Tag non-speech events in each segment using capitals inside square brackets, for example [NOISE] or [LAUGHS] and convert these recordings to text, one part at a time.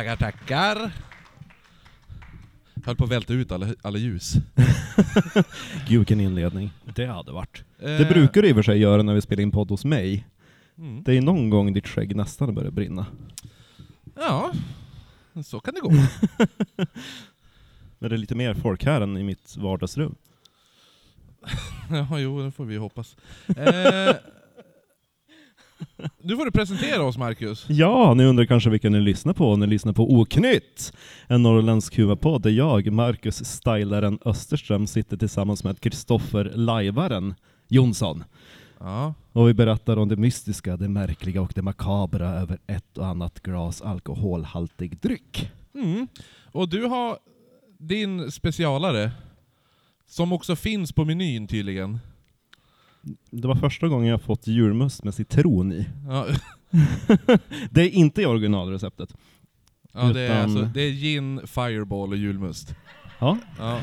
Tackar, tackar. Höll på att välta ut alla, alla ljus. [LAUGHS] Gud vilken inledning. Det hade varit. Det Eh, brukar du i och för sig göra när vi spelar in podd hos mig. Mm. Det är någon gång ditt skägg nästan börjar brinna. Ja, så kan det gå. [LAUGHS] Men det är lite mer folk här än i mitt vardagsrum. [LAUGHS] Ja, jo, det får vi hoppas. Eh, nu får du presentera oss, Marcus. Ja, ni undrar kanske vilka ni lyssnar på. Ni lyssnar på Oknytt, en norrländsk huvudpodd där jag, Marcus Stylaren Österström, sitter tillsammans med Kristoffer Lajvaren Jonsson. Ja. Och vi berättar om det mystiska, det märkliga och det makabra över ett och annat glas alkoholhaltig dryck. Mm. Och du har din specialare, som också finns på menyn tydligen. Det var första gången jag fått julmust med citron i. Ja, [LAUGHS] Det är inte i originalreceptet. ja det, är Utan- alltså, det är gin, fireball och julmust. Ja. Ja.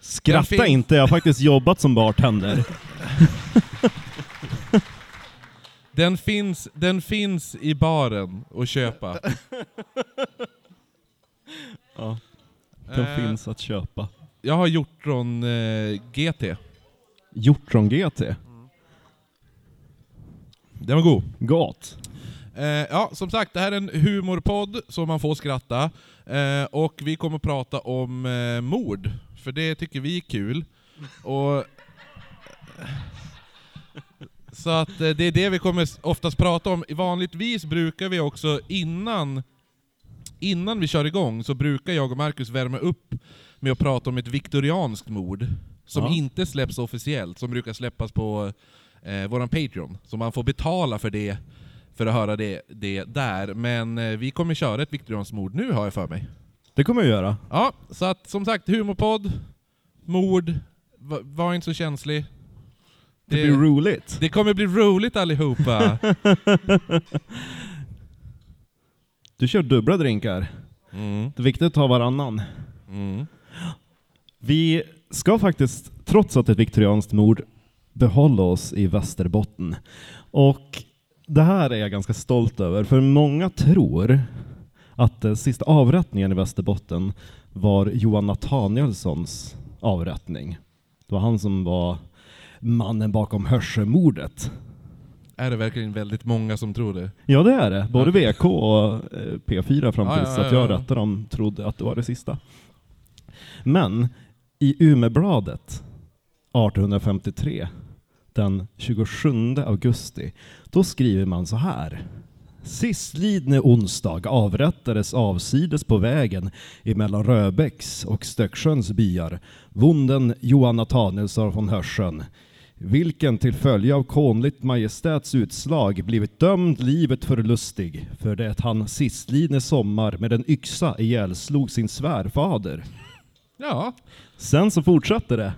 Skratta finns- inte, jag har faktiskt jobbat som bartender. [LAUGHS] Den, finns, den finns i baren att köpa. Ja, den Eh, finns att köpa. Jag har gjort från eh, GT. Hjortron GT. Den var god. Gott. Eh, ja, som sagt, det här är en humorpodd så man får skratta. Eh, och vi kommer att prata om eh, mord, för det tycker vi är kul. Och, så att eh, det är det vi kommer oftast prata om. Vanligtvis brukar vi också innan, innan vi kör igång, så brukar jag och Marcus värma upp med att prata om ett viktorianskt mord. Som Ja. inte släpps officiellt, som brukar släppas på eh, våran Patreon. Så man får betala för det för att höra det, det där. Men eh, vi kommer köra ett viktorianskt mord nu har jag för mig. Det kommer jag göra. Ja, så att som sagt, humorpodd, mord, va- var inte så känslig. Det, blir roligt. det kommer bli roligt allihopa. [LAUGHS] Du kör dubbla drinkar. Mm, Det är viktigt att ta varannan. mm. Vi ska faktiskt, trots att det är ett viktorianskt mord, behålla oss i Västerbotten. Och det här är jag ganska stolt över, för många tror att den sista avrättningen i Västerbotten var Johan Nathanielssons avrättning. Det var han som var mannen bakom Hörsemordet. Är det verkligen väldigt många som tror det? Ja det är det. Både VK och eh, P4 fram Ja, tills ja, att ja, jag ja. rättade dem trodde att det var det sista. Men i Umebladet 1853, den 27 augusti, då skriver man så här. Sistlidne onsdag avrättades avsides på vägen emellan Röbäcks och Stöcksjöns byar vonden Johan Nathanielsson från Hörsön, vilken till följe av konligt majestäts utslag blivit dömd livet förlustig för det han sistlidne sommar med en yxa ihjälslog sin svärfader. Ja, Sen så fortsätter det.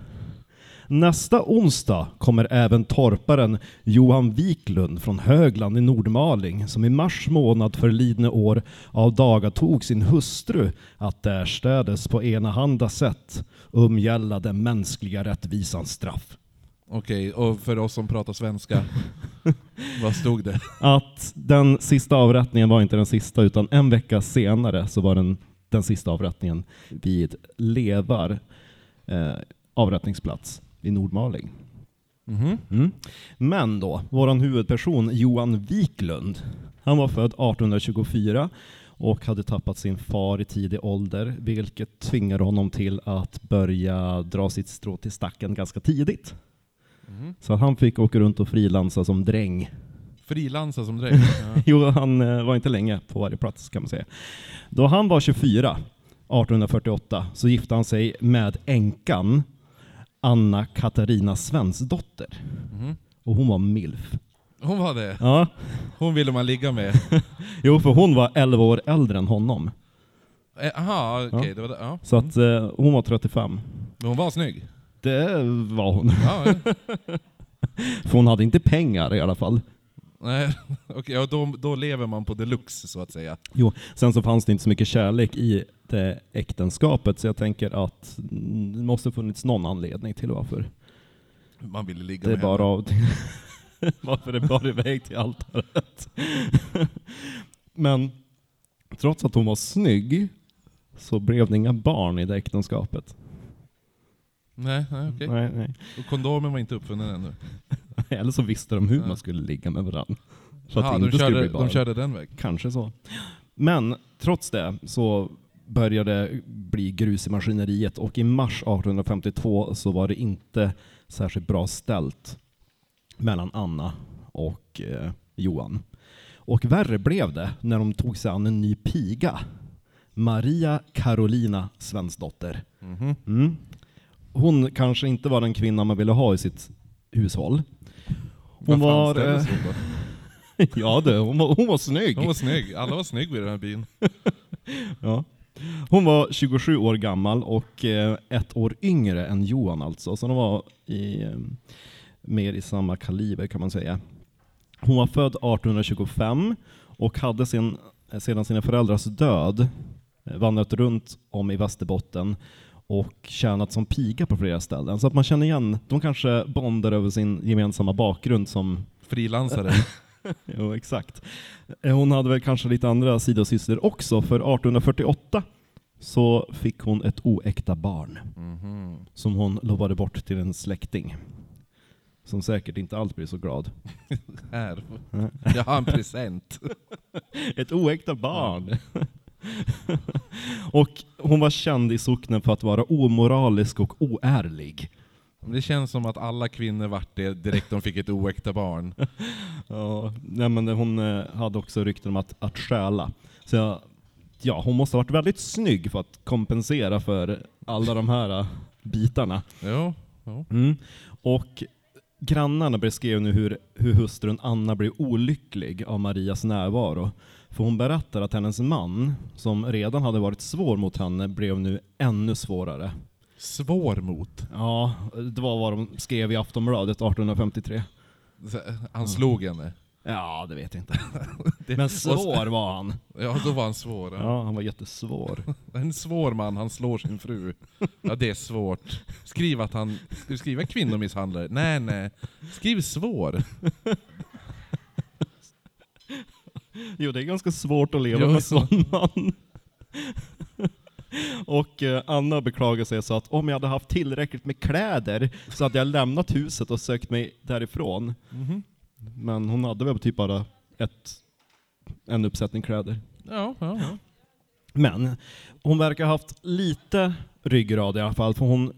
Nästa onsdag kommer även torparen Johan Wiklund från Högland i Nordmaling som i mars månad förlidne år av daga tog sin hustru att därstädes på enahanda sätt umgälla den mänskliga rättvisans straff. okej. Och för oss som pratar svenska, [LAUGHS] vad stod det? Att den sista avrättningen var inte den sista utan en vecka senare så var den den sista avrättningen vid Levar eh, avrättningsplats i Nordmaling. Mhm. Mm. Men då, våran huvudperson Johan Wiklund, han var född 1824 och hade tappat sin far i tidig ålder, vilket tvingade honom till att börja dra sitt strå till stacken ganska tidigt. Mhm. Så han fick åka runt och frilansa som dräng. Frilansa som. [LAUGHS] Ja. Jo, han eh, var inte länge på varje plats kan man säga. Då han var 24, 1848, så gifte han sig med änkan Anna Katarina Svensdotter. Mhm. Och hon var milf. Hon var det. Ja, Hon ville man ligga med. [LAUGHS] jo för hon var 11 år äldre än honom. Eh, Aha, okej. Ja. Det det. Ja. Så att eh, hon var 35. Men hon var snygg. Det var hon. Ja, ja. [LAUGHS] För hon hade inte pengar i alla fall. Nej, [LAUGHS] okej, ja, då, då lever man på deluxe så att säga. Jo, sen så fanns det inte så mycket kärlek i det äktenskapet, så jag tänker att det måste funnits någon anledning till varför Man ville ligga det med bara av... [LAUGHS] varför det bar iväg till altaret. [LAUGHS] Men trots att hon var snygg, så blev det inga barn i det äktenskapet. Nej, nej okej. Nej, nej. Och kondomen var inte uppfunnen ännu. [LAUGHS] Eller så visste de hur man skulle ligga med varandra. Så att Jaha, det de, inte skulle körde, bli barn. de körde den vägen. Kanske så. Men trots det så började bli grus i maskineriet och i mars 1852 så var det inte särskilt bra ställt mellan Anna och eh, Johan. Och värre blev det när de tog sig an en ny piga. Maria Carolina Svensdotter. Mhm. Mm. Hon kanske inte var den kvinna man ville ha i sitt hushåll. Hon var... eh, hon [LAUGHS] ja du, hon var, hon var snygg. Hon var snygg. Alla var snygg vid den här byn. [LAUGHS] Ja. Hon var 27 år gammal och eh, ett år yngre än Johan alltså, så de var i, eh, mer i samma kaliber kan man säga. Hon var född 1825 och hade sin, sedan sina föräldrars död eh, vandrat runt om i Västerbotten och tjänat som piga på flera ställen. Så att man känner igen, de kanske bondar över sin gemensamma bakgrund som Frilansare. [LAUGHS] Jo, exakt. Eh, Hon hade väl kanske lite andra sidosysslor också, för 1848 så fick hon ett oäkta barn Mhm. som hon lovade bort till en släkting. Som säkert inte alls blir så glad. [LAUGHS] Här. Jag har en present. [LAUGHS] Ett oäkta barn! [LAUGHS] och hon var känd i socknen för att vara omoralisk och oärlig. Det känns som att alla kvinnor vart det direkt de fick ett oäkta barn. [LAUGHS] Ja, nej, men hon eh, hade också rykten om att, att stjäla. Så ja, hon måste ha varit väldigt snygg för att kompensera för alla de här eh, bitarna. Jo. jo. Mm. Och grannarna beskrev nu hur, hur hustrun Anna blev olycklig av Marias närvaro. För hon berättar att hennes man, som redan hade varit svår mot henne, blev nu ännu svårare. Svår mot. Ja, det var vad de skrev i Aftonbladet 1853. Så, Han slog henne. Ja, det vet jag inte. [LAUGHS] Men svår var han. Ja, då var han svår. Ja. Ja, han var jättesvår. [LAUGHS] En svår man, han slår sin fru. Ja, det är svårt. Skriv att han... Ska du skriva kvinnomisshandlare? Nej, nej. Skriv svår. [LAUGHS] Jo, det är ganska svårt att leva Jo. med sån man. [LAUGHS] Och eh, Anna beklagar sig så att om jag hade haft tillräckligt med kläder så hade jag lämnat huset och sökt mig därifrån. Mhm. Men hon hade väl typ bara ett, en uppsättning kläder. Ja, ja, ja. Men hon verkar ha haft lite ryggrad i alla fall, för hon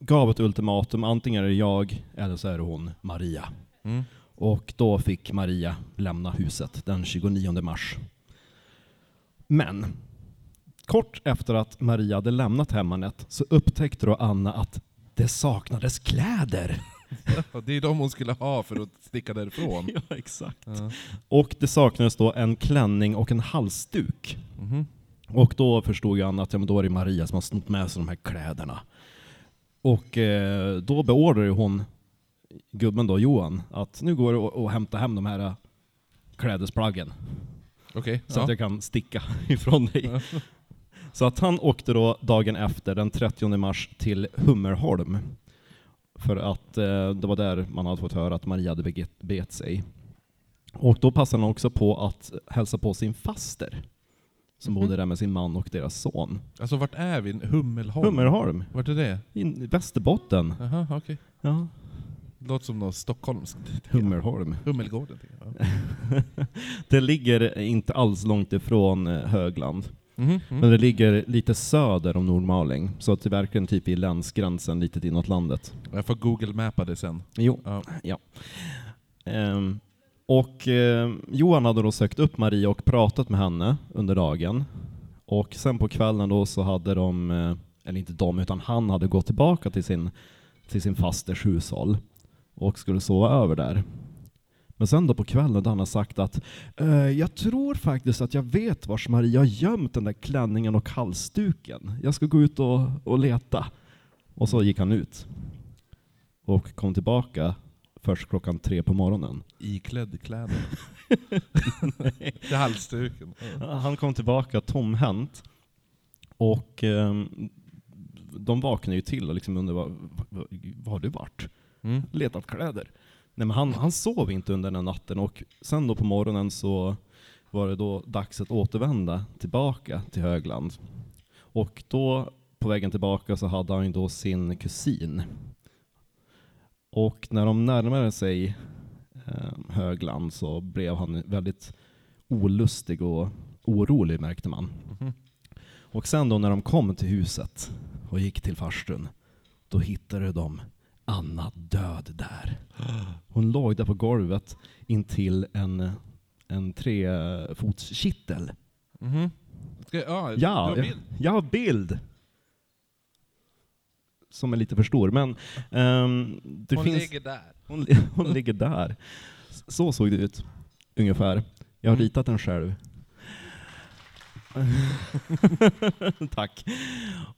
gav ett ultimatum, antingen är det jag eller så är det hon, Maria. Mm. Och då fick Maria lämna huset den 29 mars. Men kort efter att Maria hade lämnat hemmanet så upptäckte då Anna att det saknades kläder. [LAUGHS] Ja, Det är de hon skulle ha för att sticka därifrån. [LAUGHS] ja, exakt. Ja. Och det saknades då en klänning och en halsduk. Mhm. Och då förstod ju Anna att ja, men då är det Maria som har snott med sig de här kläderna. Och eh, då beordrade hon gubben då, Johan, att nu går det att- hämta hem de här eh, klädesplaggen. Okej. så ja. att jag kan sticka [LAUGHS] ifrån dig. Så att han åkte då dagen efter, den 30 mars, till Hummerholm. För att eh, det var där man hade fått höra att Maria hade bet sig. Och då passade han också på att hälsa på sin faster. Som Mhm. bodde där med sin man och deras son. Alltså vart är vi? Hummelholm? Hummerholm, Vart är det? i Västerbotten. Jaha, okej. Ja, Låter som något stockholmskt. Hummerholm. Hummelgården. Ja. [LAUGHS] Det ligger inte alls långt ifrån eh, Högland. Mm. Men det ligger lite söder om Nordmaling, så att det verkligen typ i länsgränsen lite inåt landet. Jag får google-mappa det sen. Jo. Ja. Ehm, och eh, Johan hade då sökt upp Maria och pratat med henne under dagen. Och sen på kvällen då så hade de, eh, eller inte de, utan han hade gått tillbaka till sin, till sin fasters hushåll och skulle sova över där. Men sen då på kvällen hade han sagt att eh, jag tror faktiskt att jag vet vars Maria har gömt den där klänningen och halsduken. Jag ska gå ut och, och leta. Och så gick han ut. Och kom tillbaka först klockan tre på morgonen. Iklädd kläder. [LAUGHS] Till halsduken. Han kom tillbaka tomhänt. Och ehm, de vaknade ju till och liksom undrade vad, vad har du varit? Mm. Letat kläder? Nej men han, han sov inte under den natten och sen då på morgonen så var det då dags att återvända tillbaka till Högland. Och då, på vägen tillbaka, så hade han ju då sin kusin. Och när de närmade sig eh, Högland så blev han väldigt olustig och orolig märkte man. Mhm. Och sen då när de kom till huset och gick till farstun, då hittade de Anna död där. [GASPS] Hon låg där på golvet intill en, en trefotskittel. Mhm. Ska, ja, du Ja, har jag, bild. jag har bild. Som är lite för stor, men ehm, det Hon finns... ligger där. [LAUGHS] Hon, hon ligger där. Så såg det ut, ungefär. Jag har Mm. ritat den själv. [LAUGHS] Tack.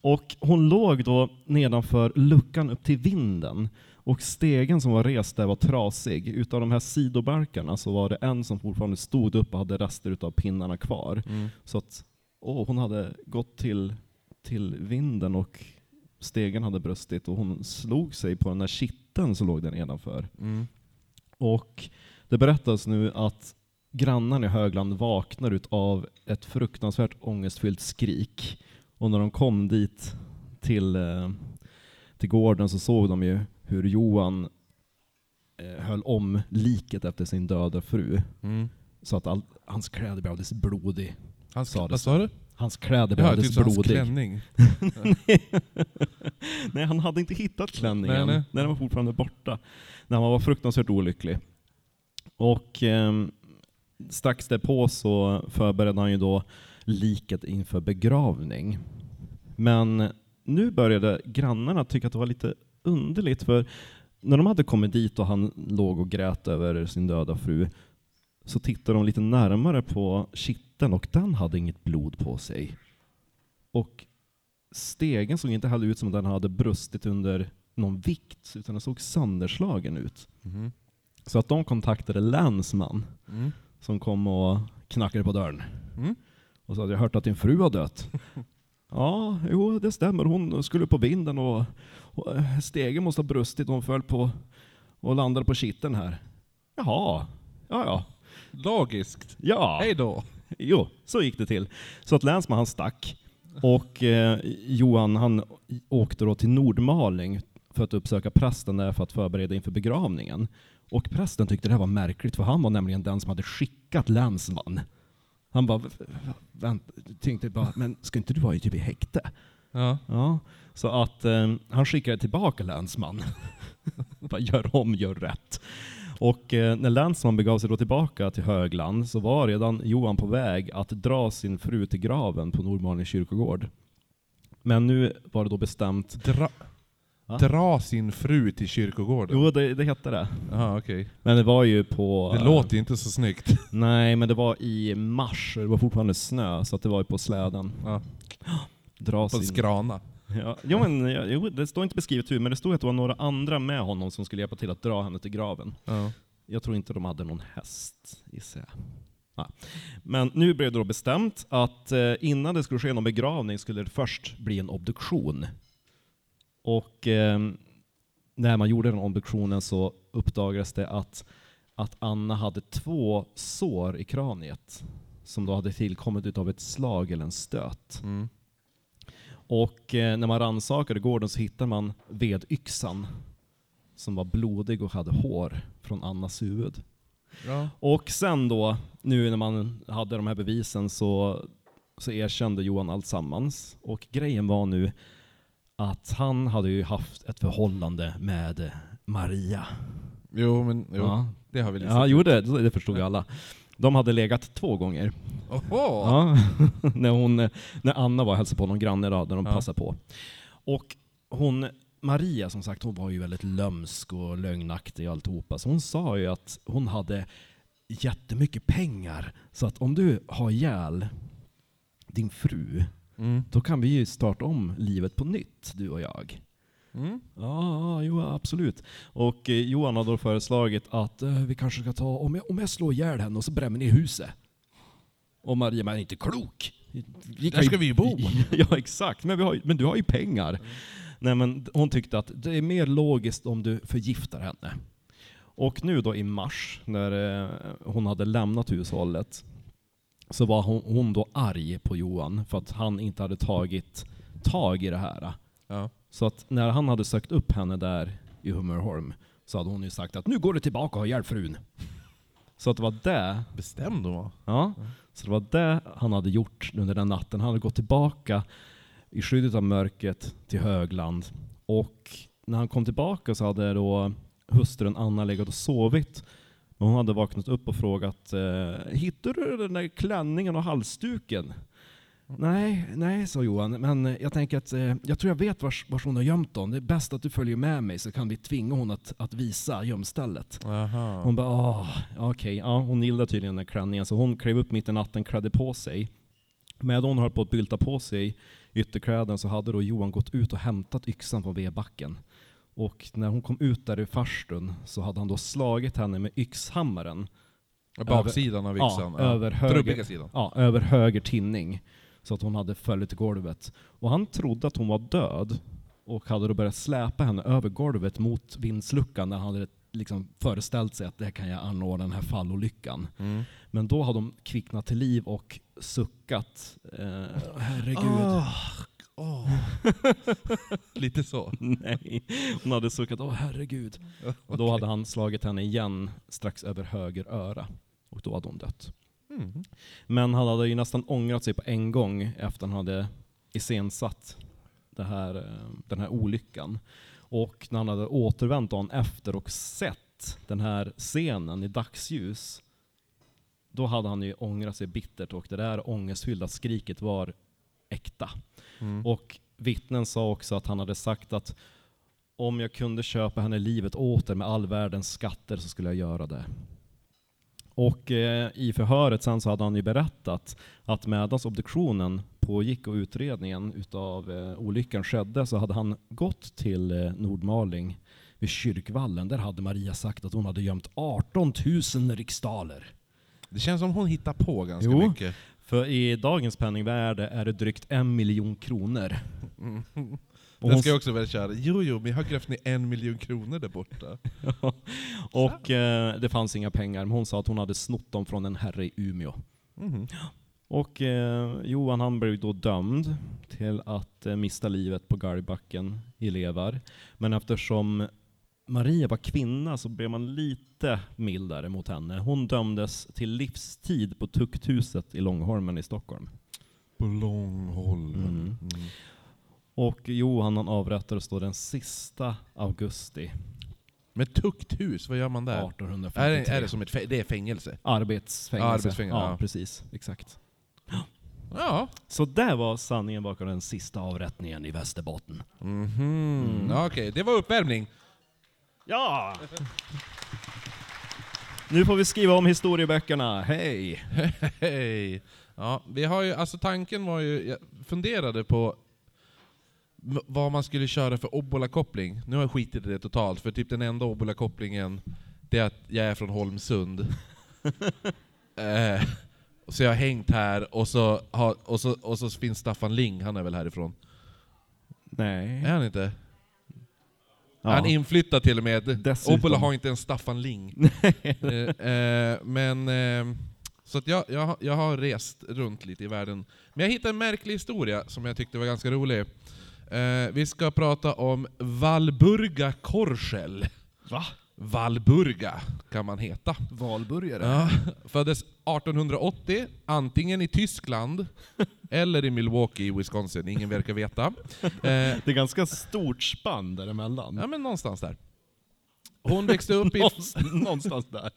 Och hon låg då nedanför luckan upp till vinden. Och stegen som var rest där var trasig. Utav de här sidobarkarna så var det en som fortfarande stod upp och hade rester utav pinnarna kvar. Mm. Så att åh, hon hade gått till, till vinden och stegen hade brustit och hon slog sig på den där kitteln som låg där nedanför. Mm. Och det berättas nu att grannarna i Högland vaknar av ett fruktansvärt ångestfyllt skrik. Och när de kom dit till, eh, till gården så såg de ju hur Johan eh, höll om liket efter sin döda fru. Mm. Så att all, hans kläder blev alldeles blodig. Han Sa det vad sa du? Hans kläder blev Ja, alldeles typ hans blodig. klänning. [LAUGHS] nej, han hade inte hittat klänningen. Nej, nej. Den var fortfarande borta. När han var fruktansvärt olycklig. Och ehm, strax därpå så förberedde han ju då liket inför begravning. Men nu började grannarna tycka att det var lite underligt, för när de hade kommit dit och han låg och grät över sin döda fru, så tittade de lite närmare på kitteln och den hade inget blod på sig. Och stegen såg inte heller ut som att den hade brustit under någon vikt, utan den såg sönderslagen ut. Mhm. Så att de kontaktade länsman Mm. Som kom och knackade på dörren Mm. och sa att jag hört att din fru har dött. [LAUGHS] ja, jo det stämmer. Hon skulle på vinden och, och stegen måste ha brustit hon föll på och landade på kitteln här. Jaha, ja ja. Logiskt. Ja, Hej då. jo, så gick det till. Så att länsman han stack och eh, Johan han åkte då till Nordmaling för att uppsöka prästen där för att förbereda inför begravningen. Och prästen tyckte det här var märkligt för han var nämligen den som hade skickat länsman. Han bara, "V- v- vänt, tänkte bara, men ska inte du vara typ i häkte? Ja. Ja, så att eh, han skickade tillbaka länsman. [LAUGHS] Bara gör om, gör rätt. Och eh, när länsman begav sig då tillbaka till Högland så var redan Johan på väg att dra sin fru till graven på Nordmalings kyrkogård. Men nu var det då bestämt... Dra, Va? dra sin fru till kyrkogården. Jo, det, det hette det. Jaha, okej. Men det var ju på... Det låter ju inte så snyggt. [LAUGHS] Nej, men det var i mars, det var fortfarande snö, så att det var ju på släden. Ja. [GASPS] Dra På sin... Skrana. Ja, jo, men, jo, det står inte beskrivet hur, men det stod att det var några andra med honom som skulle hjälpa till att dra henne till graven. Ja. Jag tror inte de hade någon häst, gissar jag. Ja. Men nu blev det då bestämt att eh, innan det skulle ske någon begravning skulle det först bli en obduktion. Och eh, när man gjorde den obduktionen så uppdagades det att, att Anna hade två sår i kraniet som då hade tillkommit utav ett slag eller en stöt. Mm. Och eh, när man rannsakade gården så hittade man vedyxan som var blodig och hade hår från Annas huvud. Ja. Och sen då, nu när man hade de här bevisen så, så erkände Johan alltsammans. Och grejen var nu att han hade ju haft ett förhållande med Maria. Jo, men jo. Ja, det har vi liksom. ja jo, det, det förstod ju alla. De hade legat två gånger. Oho! Ja, [LAUGHS] när, hon, när Anna var och hälsade på någon granne då, när de Ja. passade på. Och hon, Maria som sagt, hon var ju väldigt lömsk och lögnaktig och alltihopa. Så hon sa ju att hon hade jättemycket pengar. Så att om du har ihjäl din fru, Mm. då kan vi ju starta om livet på nytt, du och jag. Mm. Ja, jo absolut. Och eh, Johan har då föreslagit att eh, vi kanske ska ta, om jag, om jag slår ihjäl henne och så bränner ner huset. Och Maria, men inte klok. Vi Där ska vi ju bo. [LAUGHS] ja exakt, men, vi har, ju- men du har ju pengar. Nej men hon tyckte att det är mer logiskt om du förgiftar henne. Och nu då i mars, när eh, hon hade lämnat hushållet, så var hon, hon då arg på Johan för att han inte hade tagit tag i det här. Ja. Så att när han hade sökt upp henne där i Hummerholm så hade hon ju sagt att nu går du tillbaka och hjälp frun. Så att det var det, Bestämd hon var. ja, så det var det han hade gjort under den natten. Han hade gått tillbaka i skyddet av mörkret till Högland. Och när han kom tillbaka så hade då hustrun Anna legat och sovit. Men hon hade vaknat upp och frågat eh, Hittade du den där klänningen och halsduken? Nej, nej, sa Johan, men jag tänker att eh, jag tror jag vet vars, vars hon har gömt dem. Det är bäst att du följer med mig så kan vi tvinga hon att, att visa gömstället. Aha. Hon bara, åh, okej, ja, hon gillade tydligen den här klänningen, så hon klev upp mitt i natten, klädde på sig. Medan hon höll på att bylta på sig ytterkläden så hade då Johan gått ut och hämtat yxan på vedbacken. Och när hon kom ut där i farstun så hade han då slagit henne med yxhammaren. Baksidan av yxan. Ja, över höger, sidan. Ja, över höger tinning. Så att hon hade till golvet. Och han trodde att hon var död och hade då börjat släpa henne över golvet mot vindsluckan när han hade liksom föreställt sig att det kan jag anordna den här fallolyckan. Mm. Men då hade de kvicknat till liv och suckat. Eh, herregud. Ah, åh. [LAUGHS] Lite så. Nej, hon hade suckat. Åh herregud. Och då hade han slagit henne igen strax över höger öra. Och då hade hon dött. Mm. Men han hade ju nästan ångrat sig på en gång efter han hade iscensatt det här, eh, den här olyckan. Och när han hade återvänt dagen efter och sett den här scenen i dagsljus, då hade han ju ångrat sig bittert och det där ångestfyllda skriket var äkta. Mm. Och vittnen sa också att han hade sagt att om jag kunde köpa henne livet åter med all världens skatter så skulle jag göra det. Och eh, i förhöret sen så hade han ju berättat att medan obduktionen pågick och utredningen utav eh, olyckan skedde så hade han gått till eh, Nordmaling vid kyrkvallen. Där hade Maria sagt att hon hade gömt 18 000 riksdaler. Det känns som hon hittar på ganska Jo. mycket. För i dagens penningvärde är det drygt en miljon kronor. Mm. Och Den ska jag också väl köra. Jo, jo, men jag har grävt ner en miljon kronor där borta. [LAUGHS] Och eh, det fanns inga pengar, men hon sa att hon hade snott dem från en herre i Umeå. Mhm. Och eh, Johan han blev då dömd till att eh, mista livet på galgbacken i Levar. Men eftersom Maria var kvinna så blev man lite mildare mot henne. Hon dömdes till livstid på tukthuset i Långholmen i Stockholm. På Långholmen. Mm. Mm. Och Johan han avrättades då den sista augusti Men tukthus, vad gör man där? 1853. Är det, är det som ett det är fängelse? Arbetsfängelse. Arbetsfängelse, ja, ja. precis. Exakt. Ja. Så där var sanningen bakom den sista avrättningen i Västerbotten. Mhm. Mm. Ja, Okej, det var uppvärmning. Ja! Nu får vi skriva om historieböckerna, hej! Hej! Ja, vi har ju, alltså tanken var ju, jag funderade på vad man skulle köra för obbola-koppling. Nu har jag skitit i det totalt, för typ den enda obbola-kopplingen det är att jag är från Holmsund. [LAUGHS] eh, så jag har hängt här, och så, har, och, så, och så finns Staffan Ling, han är väl härifrån? Nej. Är han inte? Ja. Han är inflyttad till och med. Dessutom. Obbola har inte en Staffan Ling. [LAUGHS] eh, eh, men, eh, så att jag, jag, jag har rest runt lite i världen. Men jag hittade en märklig historia som jag tyckte var ganska rolig. Eh, vi ska prata om Valburga Korschel. Va? Valburga kan man heta. Valburgare? Ja, föddes 1880, antingen i Tyskland eller i Milwaukee i Wisconsin. Ingen verkar veta. Eh, Det är ganska stort spann däremellan. ja, men någonstans där. Hon växte upp i Någonstans, där.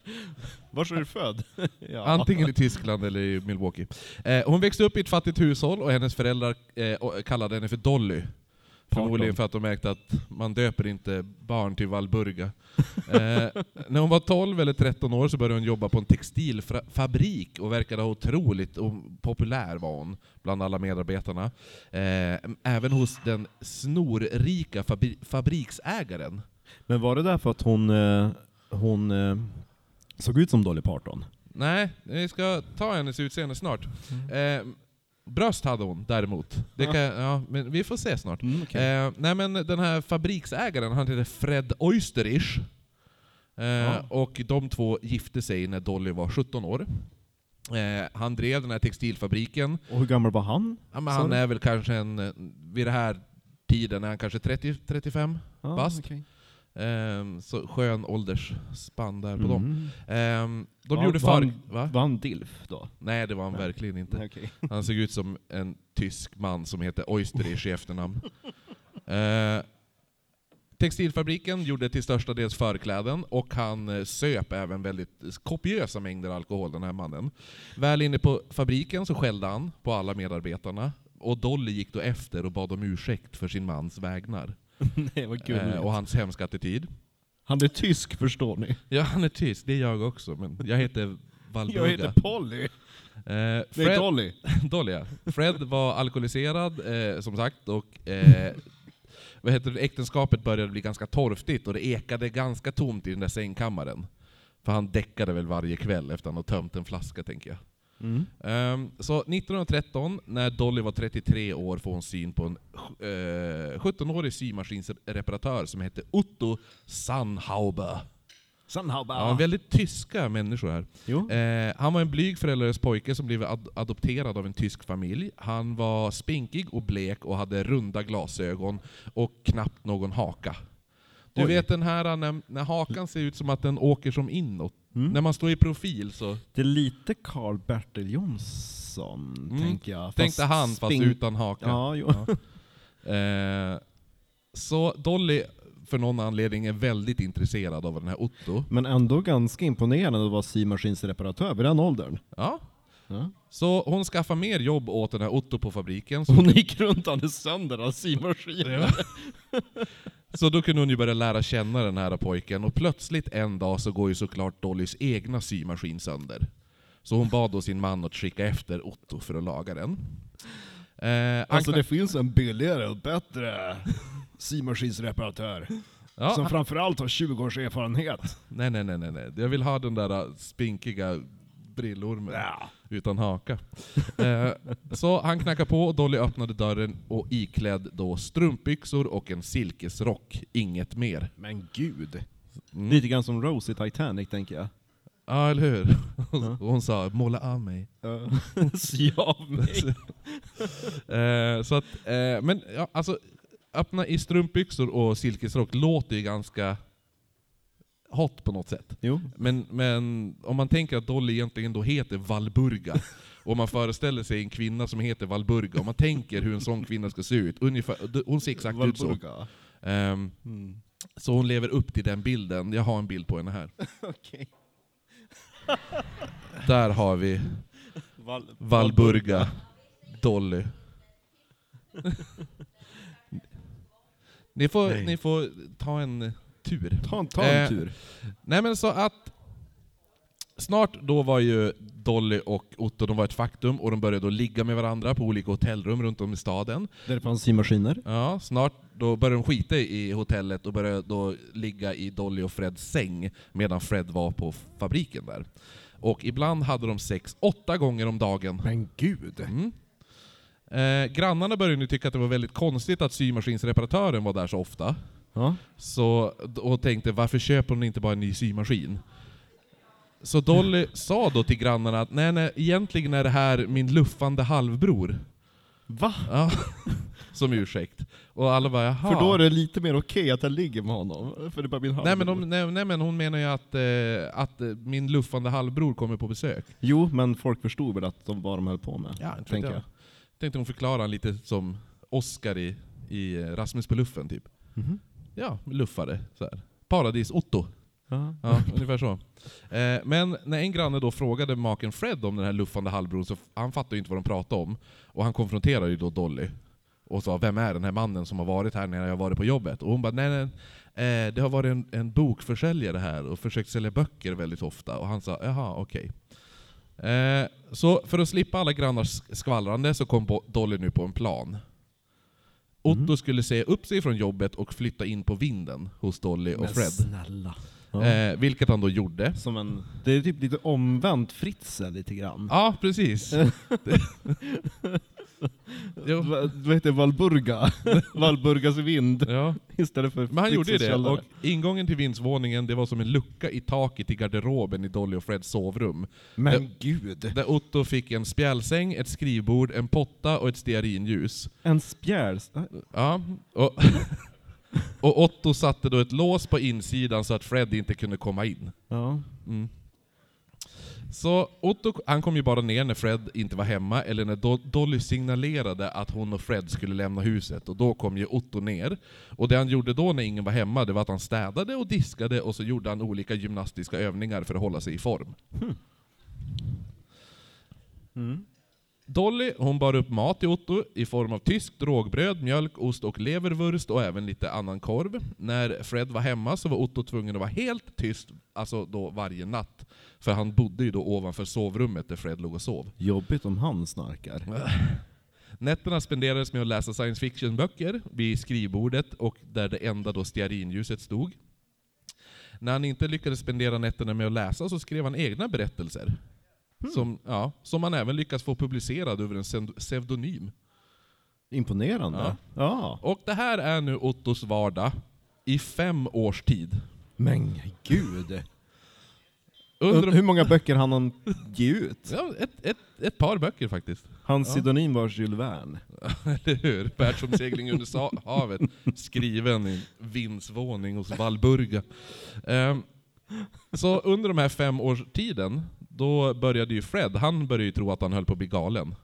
Var är du född? ja. Antingen i Tyskland eller i Milwaukee. Eh, hon växte upp i ett fattigt hushåll och hennes föräldrar eh, kallade henne för Dolly. Förmodligen för att de märkte att man döper inte barn till Valburga. [LAUGHS] Eh, när hon var 12 eller 13 år så började hon jobba på en textilfabrik och verkade otroligt och populär var hon bland alla medarbetarna. Eh, även hos den snorrika fabri- fabriksägaren. Men var det därför att hon, eh, hon eh, såg ut som Dolly Parton? Nej, vi ska ta hennes utseende snart. Eh, bröst hade hon däremot. Det kan, ja, men vi får se snart. Mm, Eh, nej men den här fabriksägaren, han heter Fred Oysterich. Eh, Ja. Och de två gifte sig när Dolly var 17 år. Eh, han drev den här textilfabriken. Och hur gammal var han? Ja, han är väl kanske en, eh, vid den här tiden är han kanske 30-35 Ja, bast. okej. Ehm, så skön åldersspann där på dem. Mm. Ehm, de Ja, gjorde var han- Va? Var han DILF då? Nej, det var han Nej. verkligen inte. Okej. Han såg ut som en tysk man som heter Oysterich i efternamn. Eh, textilfabriken gjorde till största dels förkläden, och han eh, söp även väldigt kopiösa mängder alkohol, den här mannen. Väl inne på fabriken så skällde han på alla medarbetarna, och Dolly gick då efter och bad om ursäkt för sin mans vägnar. [LAUGHS] Nej, vad Eh, gulligt. och hans hemska attityd. Han är tysk förstår ni. Ja, han är tysk, det är jag också, men jag heter Valburga. Jag heter Polly. Eh, Nej, Fred, Dolly. [LAUGHS] Dolly ja. Fred var alkoholiserad, eh, som sagt, och eh, vad heter det, äktenskapet började bli ganska torftigt, och det ekade ganska tomt i den där sängkammaren. För han däckade väl varje kväll efter att han har tömt en flaska, tänker jag. Mm. Ehm, så 1913, när Dolly var 33 år, får hon syn på en eh, 17-årig symaskinsreparatör som hette Otto Sannhauber. Sandhauber. Ja, väldigt tyska människor här. Jo. Eh, han var en blyg föräldralös pojke som blev ad adopterad av en tysk familj. Han var spinkig och blek och hade runda glasögon och knappt någon haka. Du Oj. vet den här när, när hakan ser ut som att den åker som inåt. Mm. När man står i profil så Det är lite Carl Bertil Jonsson, Mm. tänker jag. tänkte han fast sping- utan haka. Ja. Ja. Eh, så Dolly, för någon anledning, är väldigt intresserad av den här Otto. Men ändå ganska imponerande att vara symaskinsreparatör vid den åldern. Ja. Ja. Så hon skaffar mer jobb åt den här Otto på fabriken. Så Hon gick runt och hade sönder av symaskiner. [LAUGHS] Så då kunde hon ju börja lära känna den här pojken, och plötsligt en dag så går ju såklart Dollys egna symaskin sönder. Så hon bad då sin man att skicka efter Otto för att laga den. Eh, Alltså det finns en billigare och bättre symaskinsreparatör. ja, Som framförallt har 20 års erfarenhet. nej, nej, nej, nej, nej. Jag vill ha den där äh, spinkiga brillormen Ja. utan haka. Eh, så han knackade på, och Dolly öppnade dörren och iklädd då strumpbyxor och en silkesrock, inget mer. Men gud. Mm. Lite grann som Rose i Titanic tänker jag. Ja, eller hur? Och [LAUGHS] hon sa 'måla av mig' [LAUGHS] Sy av mig. [LAUGHS] Eh, så att, eh, men ja, alltså, öppna i strumpbyxor och silkesrock låter ju ganska hot på något sätt. Jo. Men, men om man tänker att Dolly egentligen då heter Valburga, [LAUGHS] och man föreställer sig en kvinna som heter Valburga, och man tänker hur en sån kvinna ska se ut, ungefär, hon ser exakt ut så. Valburga. Ehm, Mm. så hon lever upp till den bilden, jag har en bild på henne här. [LAUGHS] Okej. [LAUGHS] Där har vi Val Valburga Dolly. ni, får, Nej. ni får ta en tur. Ta, en- ta en Eh, tur. Nej men så att Snart då var ju Dolly och Otto de var ett faktum, och de började då ligga med varandra på olika hotellrum runt om i staden. Där det fanns symaskiner. Ja, snart då började de skita i hotellet och började då ligga i Dolly och Freds säng, medan Fred var på fabriken där. Och ibland hade de sex åtta gånger om dagen. Men gud. Mm. Eh, grannarna började nu tycka att det var väldigt konstigt att symaskinsreparatören var där så ofta. Ja. Så, och tänkte, varför köper hon inte bara en ny symaskin? Så Dolly sa då till grannarna att nej, nej, egentligen är det här min luffande halvbror. Va? Ja, [LAUGHS] som ursäkt. Och alla bara jaha. För då är det lite mer okej att jag ligger med honom. För det är bara min nej, men de, nej, nej men hon menar ju att, eh, att eh, min luffande halvbror kommer på besök. Jo, men folk förstod väl att de vad de höll på med. Ja, tänker jag. jag. Tänkte hon förklara lite som Oscar i, i eh, Rasmus på luffen typ. Mhm. Ja, luffare. Så här. Paradis-Otto. Ja. Ungefär så. Eh, men när en granne då frågade maken Fred om den här luffande halvbrodern, så han fattade ju inte vad de pratade om. Och han konfronterade ju då Dolly. Och sa, vem är den här mannen som har varit här när jag har varit på jobbet? Och hon bara, nej nej, eh, det har varit en, en bokförsäljare här och försökt sälja böcker väldigt ofta. Och han sa, jaha okej. Eh, så för att slippa alla grannars skvallrande så kom Dolly nu på en plan. Otto Mhm. skulle säga upp sig från jobbet och flytta in på vinden hos Dolly och Men Fred. snälla. Ja. Eh, vilket han då gjorde. Som en, det är typ lite omvänt Fritzl lite grann. Ja, precis. [LAUGHS] [LAUGHS] Jo. Va- Vad heter? Valburga? [LAUGHS] Valburgas vind Ja. istället för Men han gjorde ju det, och ingången till vindsvåningen det var som en lucka i taket i garderoben i Dolly och Freds sovrum. Men gud! Där Otto fick en spjälsäng, ett skrivbord, en potta och ett stearinljus. En spjärs... Ja, och, [LAUGHS] och Otto satte då ett lås på insidan så att Fred inte kunde komma in. Ja. Mm. Så Otto han kom ju bara ner när Fred inte var hemma, eller när Do- Dolly signalerade att hon och Fred skulle lämna huset, och då kom ju Otto ner. Och det han gjorde då när ingen var hemma, det var att han städade och diskade, och så gjorde han olika gymnastiska övningar för att hålla sig i form. Mm. Dolly hon bar upp mat till Otto i form av tyskt rågbröd, mjölk, ost och leverwurst och även lite annan korv. När Fred var hemma så var Otto tvungen att vara helt tyst, alltså då varje natt. För han bodde ju då ovanför sovrummet där Fred låg och sov. Jobbigt om han snarkar. [LAUGHS] Nätterna spenderades med att läsa science fiction-böcker vid skrivbordet och där det enda då stearinljuset stod. När han inte lyckades spendera nätterna med att läsa så skrev han egna berättelser. Som, ja, som han även lyckats få publicerad över en pseudo- pseudonym. Imponerande. Ja. Ja. Och det här är nu Ottos vardag i fem års tid. Men gud! Under Hur många böcker hann han ge ut? ja, ett, ett, ett par böcker faktiskt. Hans Ja. pseudonym var Jules Verne. [LAUGHS] Eller hur? Världsomsegling under havet, skriven i en vindsvåning hos Valburga. Ehm, så under de här fem års tiden, då började ju Fred, han började ju tro att han höll på att bli galen.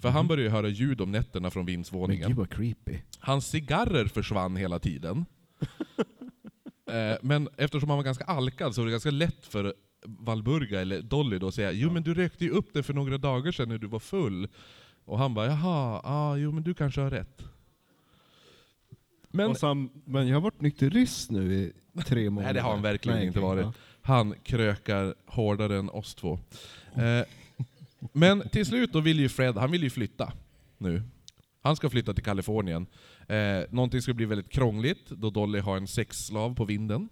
För han började ju höra ljud om nätterna från Men vindsvåningen. gud vad creepy. Hans cigarrer försvann hela tiden. [LAUGHS] eh, men eftersom han var ganska alkad så var det ganska lätt för Valburga, eller Dolly då, att säga Jo men du rökte ju upp det för några dagar sedan när du var full. Och han bara jaha, ah, jo men du kanske har rätt. Men Och han, men jag har varit nykterist nu i tre månader. Nej det har han verkligen Nej, inte varit. ja. Han krökar hårdare än oss två. Eh, men till slut då vill ju Fred, han vill ju flytta nu. Han ska flytta till Kalifornien. Eh, någonting ska bli väldigt krångligt då Dolly har en sexslav på vinden.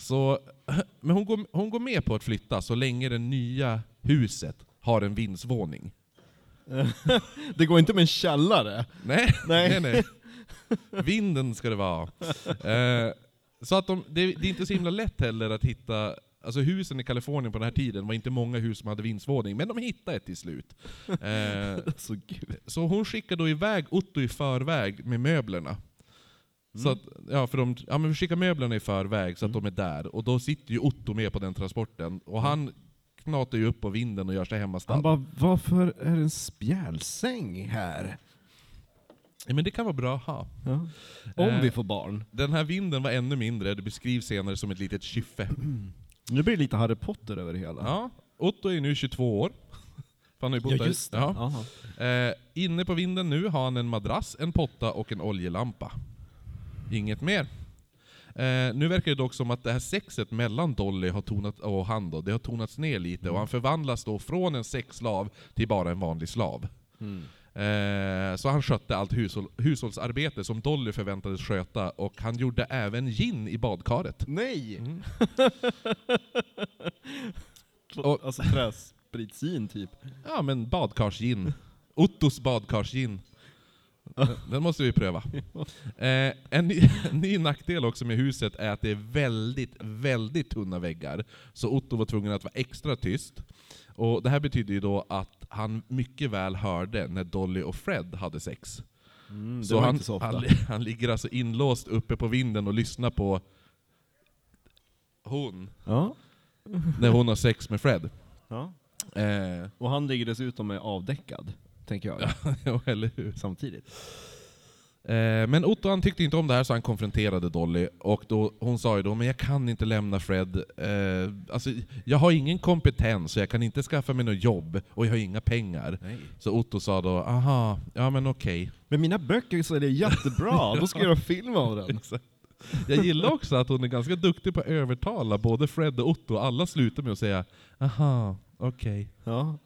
Så, men hon går, hon går med på att flytta så länge det nya huset har en vindsvåning. [LAUGHS] Det går inte med en källare. Nej, [LAUGHS] Nej. nej, nej. Vinden ska det vara. Eh, så att de, det, det är inte så himla lätt heller att hitta Alltså husen i Kalifornien på den här tiden var inte många hus som hade vindsvåning, men de hittade ett till slut. [LAUGHS] Eh, Så så hon skickade då iväg Otto i förväg med möblerna. Så att, ja, för de, ja men vi skickar möblerna i förväg så att de är där, och då sitter ju Otto med på den transporten. Och han knatar ju upp på vinden och gör sig hemmastad. Han bara, varför är det en spjälsäng här? Ja, men det kan vara bra att ha. Ja. Om Eh. vi får barn. Den här vinden var ännu mindre, det beskrivs senare som ett litet kyffe. Nu blir det lite Harry Potter över det hela. Ja, Otto är nu 22 år. Han har ju bott Ja, just det. Ja. Eh, inne på vinden nu har han en madrass, en potta och en oljelampa. Inget mer. Eh, nu verkar det dock som att det här sexet mellan Dolly har tonat, och han då, det har tonats ner lite, och han förvandlas då från en sexslav till bara en vanlig slav. Mm. Eh, så han skötte allt hushåll, hushållsarbete som Dolly förväntades sköta, och han gjorde även gin i badkaret. Nej! Mm. Och, [LAUGHS] alltså träspritsgin typ. Ja men badkarsgin. Ottos badkarsgin. Den måste vi pröva. [LAUGHS] Eh, en, ny, [LAUGHS] en ny nackdel också med huset är att det är väldigt, väldigt tunna väggar. Så Otto var tvungen att vara extra tyst. Och Det här betyder ju då att han mycket väl hörde när Dolly och Fred hade sex. Mm, så han, så han, [LAUGHS] han ligger alltså inlåst uppe på vinden och lyssnar på hon, Ja. när hon har sex med Fred. ja. Eh, Och han ligger dessutom avdäckad, tänker jag. [LAUGHS] ja, eller hur? Samtidigt. Eh, men Otto han tyckte inte om det här så han konfronterade Dolly, och då, hon sa ju då men jag kan inte lämna Fred, eh, alltså, jag har ingen kompetens, så jag kan inte skaffa mig något jobb, och jag har inga pengar. Nej. Så Otto sa då, aha, ja men okej. Men mina böcker så är det jättebra, [LAUGHS] då ska jag göra film av den. Exakt. Jag gillar också att hon är ganska duktig på att övertala både Fred och Otto, alla slutar med att säga aha, okej. Ja.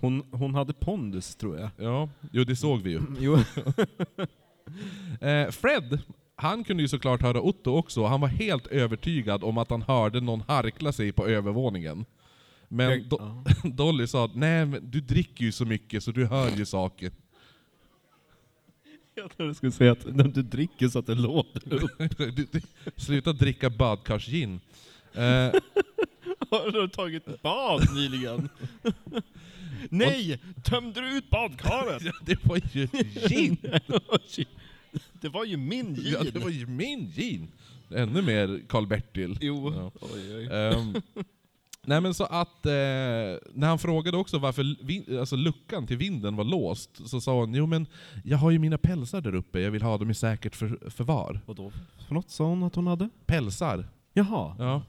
Hon, hon hade pondus tror jag. Ja, jo det såg vi ju. [CLEARS THROAT] Jo. [LAUGHS] Eh, Fred, han kunde ju såklart höra Otto också, han var helt övertygad om att han hörde någon harkla sig på övervåningen. Men Jag- Do- ja. [LAUGHS] Dolly sa att nej men du dricker ju så mycket så du hör ju saker. Jag trodde du skulle säga att när du dricker så att det låter upp. [LAUGHS] Sluta dricka badkarsgin. Eh, Har du tagit bad nyligen? [LAUGHS] Nej! Tömde du ut badkaret? [LAUGHS] ja, det var ju [LAUGHS] gin! det var ju min gin! Ja, det var ju min gin! Ännu mer Karl-Bertil. Jo. Ja. Oj, oj. Ehm, nej men så att, eh, när han frågade också varför vin, alltså luckan till vinden var låst, så sa hon jo men jag har ju mina pälsar där uppe, jag vill ha dem i säkert för, förvar. Vadå för något sa hon att hon hade? Pälsar. Jaha. Ja.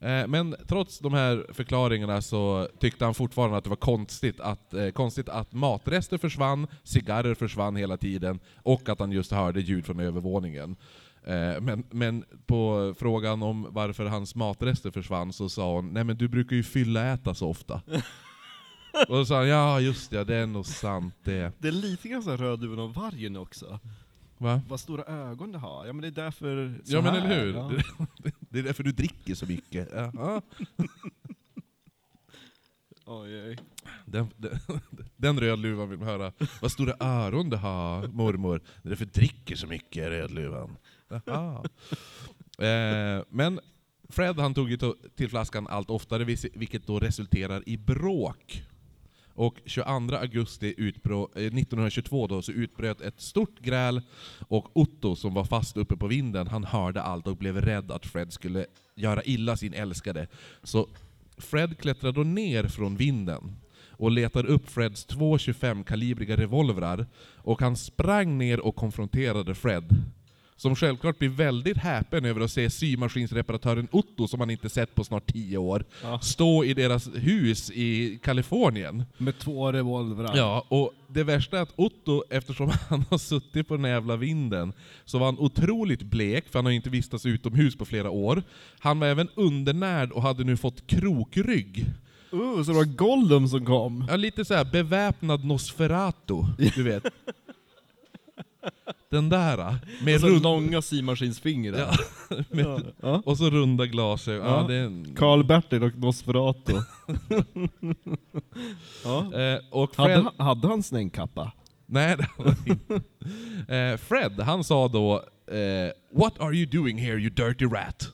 Eh, Men trots de här förklaringarna så tyckte han fortfarande att det var konstigt att, eh, konstigt att matrester försvann, cigarrer försvann hela tiden, och att han just hörde ljud från övervåningen. Eh, Men, men på frågan om varför hans matrester försvann så sa hon Nej men du brukar ju fylla äta så ofta. [LAUGHS] och då sa han ja just det, det är nog sant det. Det är lite grann såhär Rödluvan och vargen också. Va? Vad stora ögon det har. Ja men det är därför Ja men här, eller hur? Ja. [LAUGHS] Det är därför du dricker så mycket. Jaha. [LAUGHS] Oj, oj. Den, den, [LAUGHS] den rödluvan vill man höra. Vad stora öron du har, mormor. Det är därför du dricker så mycket, rödluvan. Eh, men Fred han tog ju till flaskan allt oftare, vilket då resulterar i bråk. Och 22 augusti utbrå, eh, 1922 då, så utbröt ett stort gräl, och Otto som var fast uppe på vinden, han hörde allt och blev rädd att Fred skulle göra illa sin älskade. Så Fred klättrade då ner från vinden och letade upp Freds två 25-kalibriga revolvrar, och han sprang ner och konfronterade Fred. Som självklart blir väldigt häpen över att se symaskinsreparatören Otto, som han inte sett på snart 10 år, Ja. stå i deras hus i Kalifornien. Med två revolvrar. Ja, och det värsta är att Otto, eftersom [LAUGHS] han har suttit på den här jävla vinden, så var han otroligt blek, för han har inte vistats utomhus på flera år. Han var även undernärd och hade nu fått krokrygg. Uh, så det var Gollum som kom. Ja, lite så här beväpnad Nosferatu, du vet. [LAUGHS] Den där, med Med så rund... långa symaskinsfingrar. Ja, [LAUGHS] med, Ja. och så runda glasögon. Ja, Ja. en... Karl-Bertil och Nosferatu. [LAUGHS] ja. Eh, och Fred... hade, han- hade han snängkappa? Nej, det hade han inte. Eh, Fred, han sa då eh, What are you doing here you dirty rat?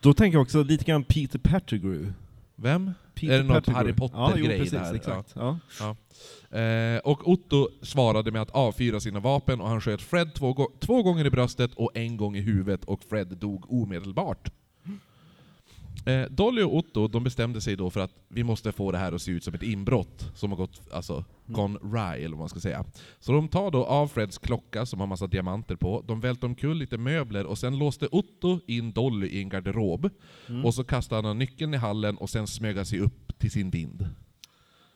Då tänker jag också lite grann Peter Pettigrew. Vem? Peter är det något. Harry Potter-grej ja, här? Exakt. Ja. Ja. Eh, och Otto svarade med att avfyra sina vapen och han sköt Fred två, två gånger i bröstet och en gång i huvudet och Fred dog omedelbart. Eh, Dolly och Otto de bestämde sig då för att vi måste få det här att se ut som ett inbrott som har gått, alltså, gone awry, eller vad man ska säga. Så de tar då av Freds klocka som har massa diamanter på, de välter omkull lite möbler och sen låste Otto in Dolly i en garderob. Och så kastade han nyckeln i hallen och sen smög han sig upp till sin vind.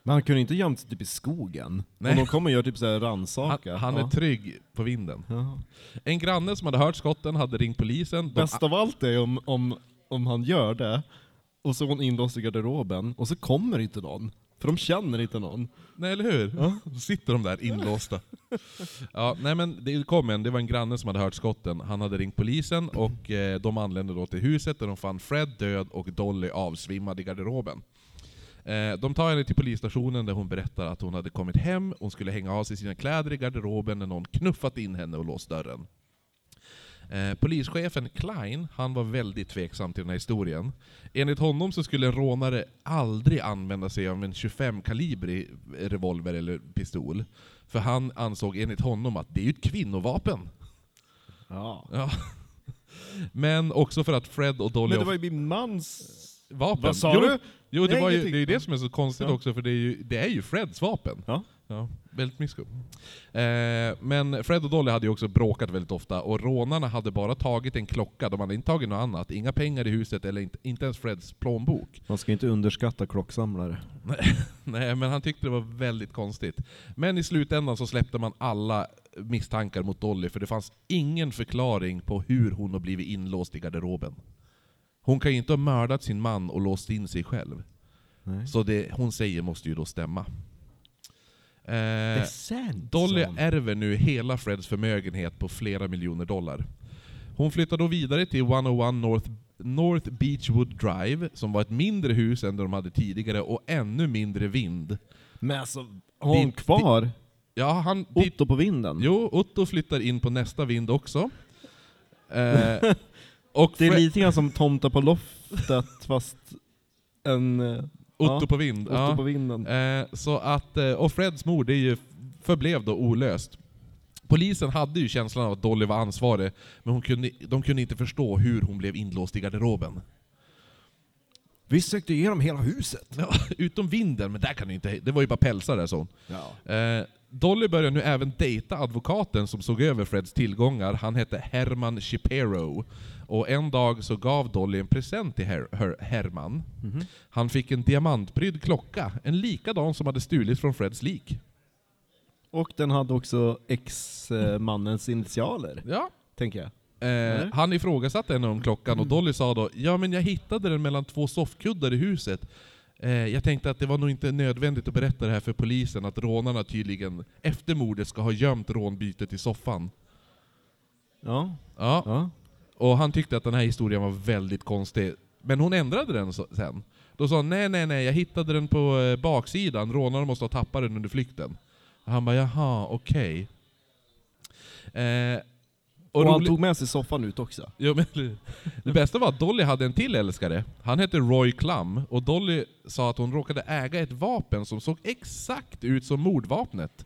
Men han kunde inte gömt sig typ i skogen? Nej. Och de kommer och gör typ såhär Han, rannsaka? han är ja. trygg på vinden. Jaha. En granne som hade hört skotten hade ringt polisen. De, Bäst av allt är om, om, om han gör det, och så är hon inlåst i garderoben, och så kommer inte någon. För de känner inte någon. nej, eller hur? Ja. Så sitter de där inlåsta. ja, nej men det kom en, det var en granne som hade hört skotten. Han hade ringt polisen och eh, de anlände då till huset där de fann Fred död och Dolly avsvimmad i garderoben. Eh, de tar henne till polisstationen där hon berättar att hon hade kommit hem, hon skulle hänga av sig sina kläder i garderoben när någon knuffat in henne och låst dörren. Eh, polischefen Klein, han var väldigt tveksam till den här historien. Enligt honom så skulle en rånare aldrig använda sig av en 25-kalibrig revolver eller pistol. För han ansåg enligt honom att det är ju ett kvinnovapen. Ja. Ja. Men också för att Fred och Dolly Men det var ju min mans... vapen. Vad sa jo, du? Jo, det, Nej, var ju, det är ju det som är så konstigt Ja. också, för det är ju, det är ju Freds vapen. Ja. Ja, väldigt mysko. Eh, men Fred och Dolly hade ju också bråkat väldigt ofta, och rånarna hade bara tagit en klocka, de hade inte tagit något annat. Inga pengar i huset, eller inte, inte ens Freds plånbok. Man ska inte underskatta klocksamlare. [LAUGHS] Nej, men han tyckte det var väldigt konstigt. Men i slutändan så släppte man alla misstankar mot Dolly, för det fanns ingen förklaring på hur hon har blivit inlåst i garderoben. Hon kan ju inte ha mördat sin man och låst in sig själv. Nej. Så det hon säger måste ju då stämma. Eh. Dolly ärver nu hela Freds förmögenhet på flera miljoner dollar. Hon flyttar då vidare till 101 North, North Beachwood Drive, som var ett mindre hus än de hade tidigare, och ännu mindre vind. Men alltså, har hon Det- kvar Ja, han... Otto på vinden? Jo, Otto flyttar in på nästa vind också. [LAUGHS] Eh, och Det är lite grann som Tomta på loftet, fast en... eh, Otto ja, på vind. Otto ja. på vinden. Eh, så att, eh, och Freds mord det är ju, förblev då olöst. Polisen hade ju känslan av att Dolly var ansvarig, men hon kunde, de kunde inte förstå hur hon blev inlåst i garderoben. Vi sökte igenom hela huset. Ja, [LAUGHS] utom vinden, men där kan du inte, det var ju bara pälsar där, hon. Ja. Eh, Dolly började nu även dejta advokaten som såg över Freds tillgångar. Han hette Herman Shapiro. Och en dag så gav Dolly en present till Her Her Herman. Mhm. Han fick en diamantprydd klocka, en likadan som hade stulits från Freds lik. Och den hade också ex-mannens initialer, Ja. tänker jag. Eh, han ifrågasatte henne om klockan och Dolly sa då Ja men jag hittade den mellan två soffkuddar i huset. Eh, jag tänkte att det var nog inte nödvändigt att berätta det här för polisen, att rånarna tydligen efter mordet ska ha gömt rånbytet i soffan. Ja. Ja, ja. Och han tyckte att den här historien var väldigt konstig. Men hon ändrade den så- sen. Då sa hon nej, nej, nej, jag hittade den på eh, baksidan, rånarna måste ha tappat den under flykten. Och han bara jaha, okej. Eh, Och, han rolig- tog med sig soffan ut också. Jo, men, det bästa var att Dolly hade en till älskare. Han hette Roy Klum, och Dolly sa att hon råkade äga ett vapen som såg exakt ut som mordvapnet.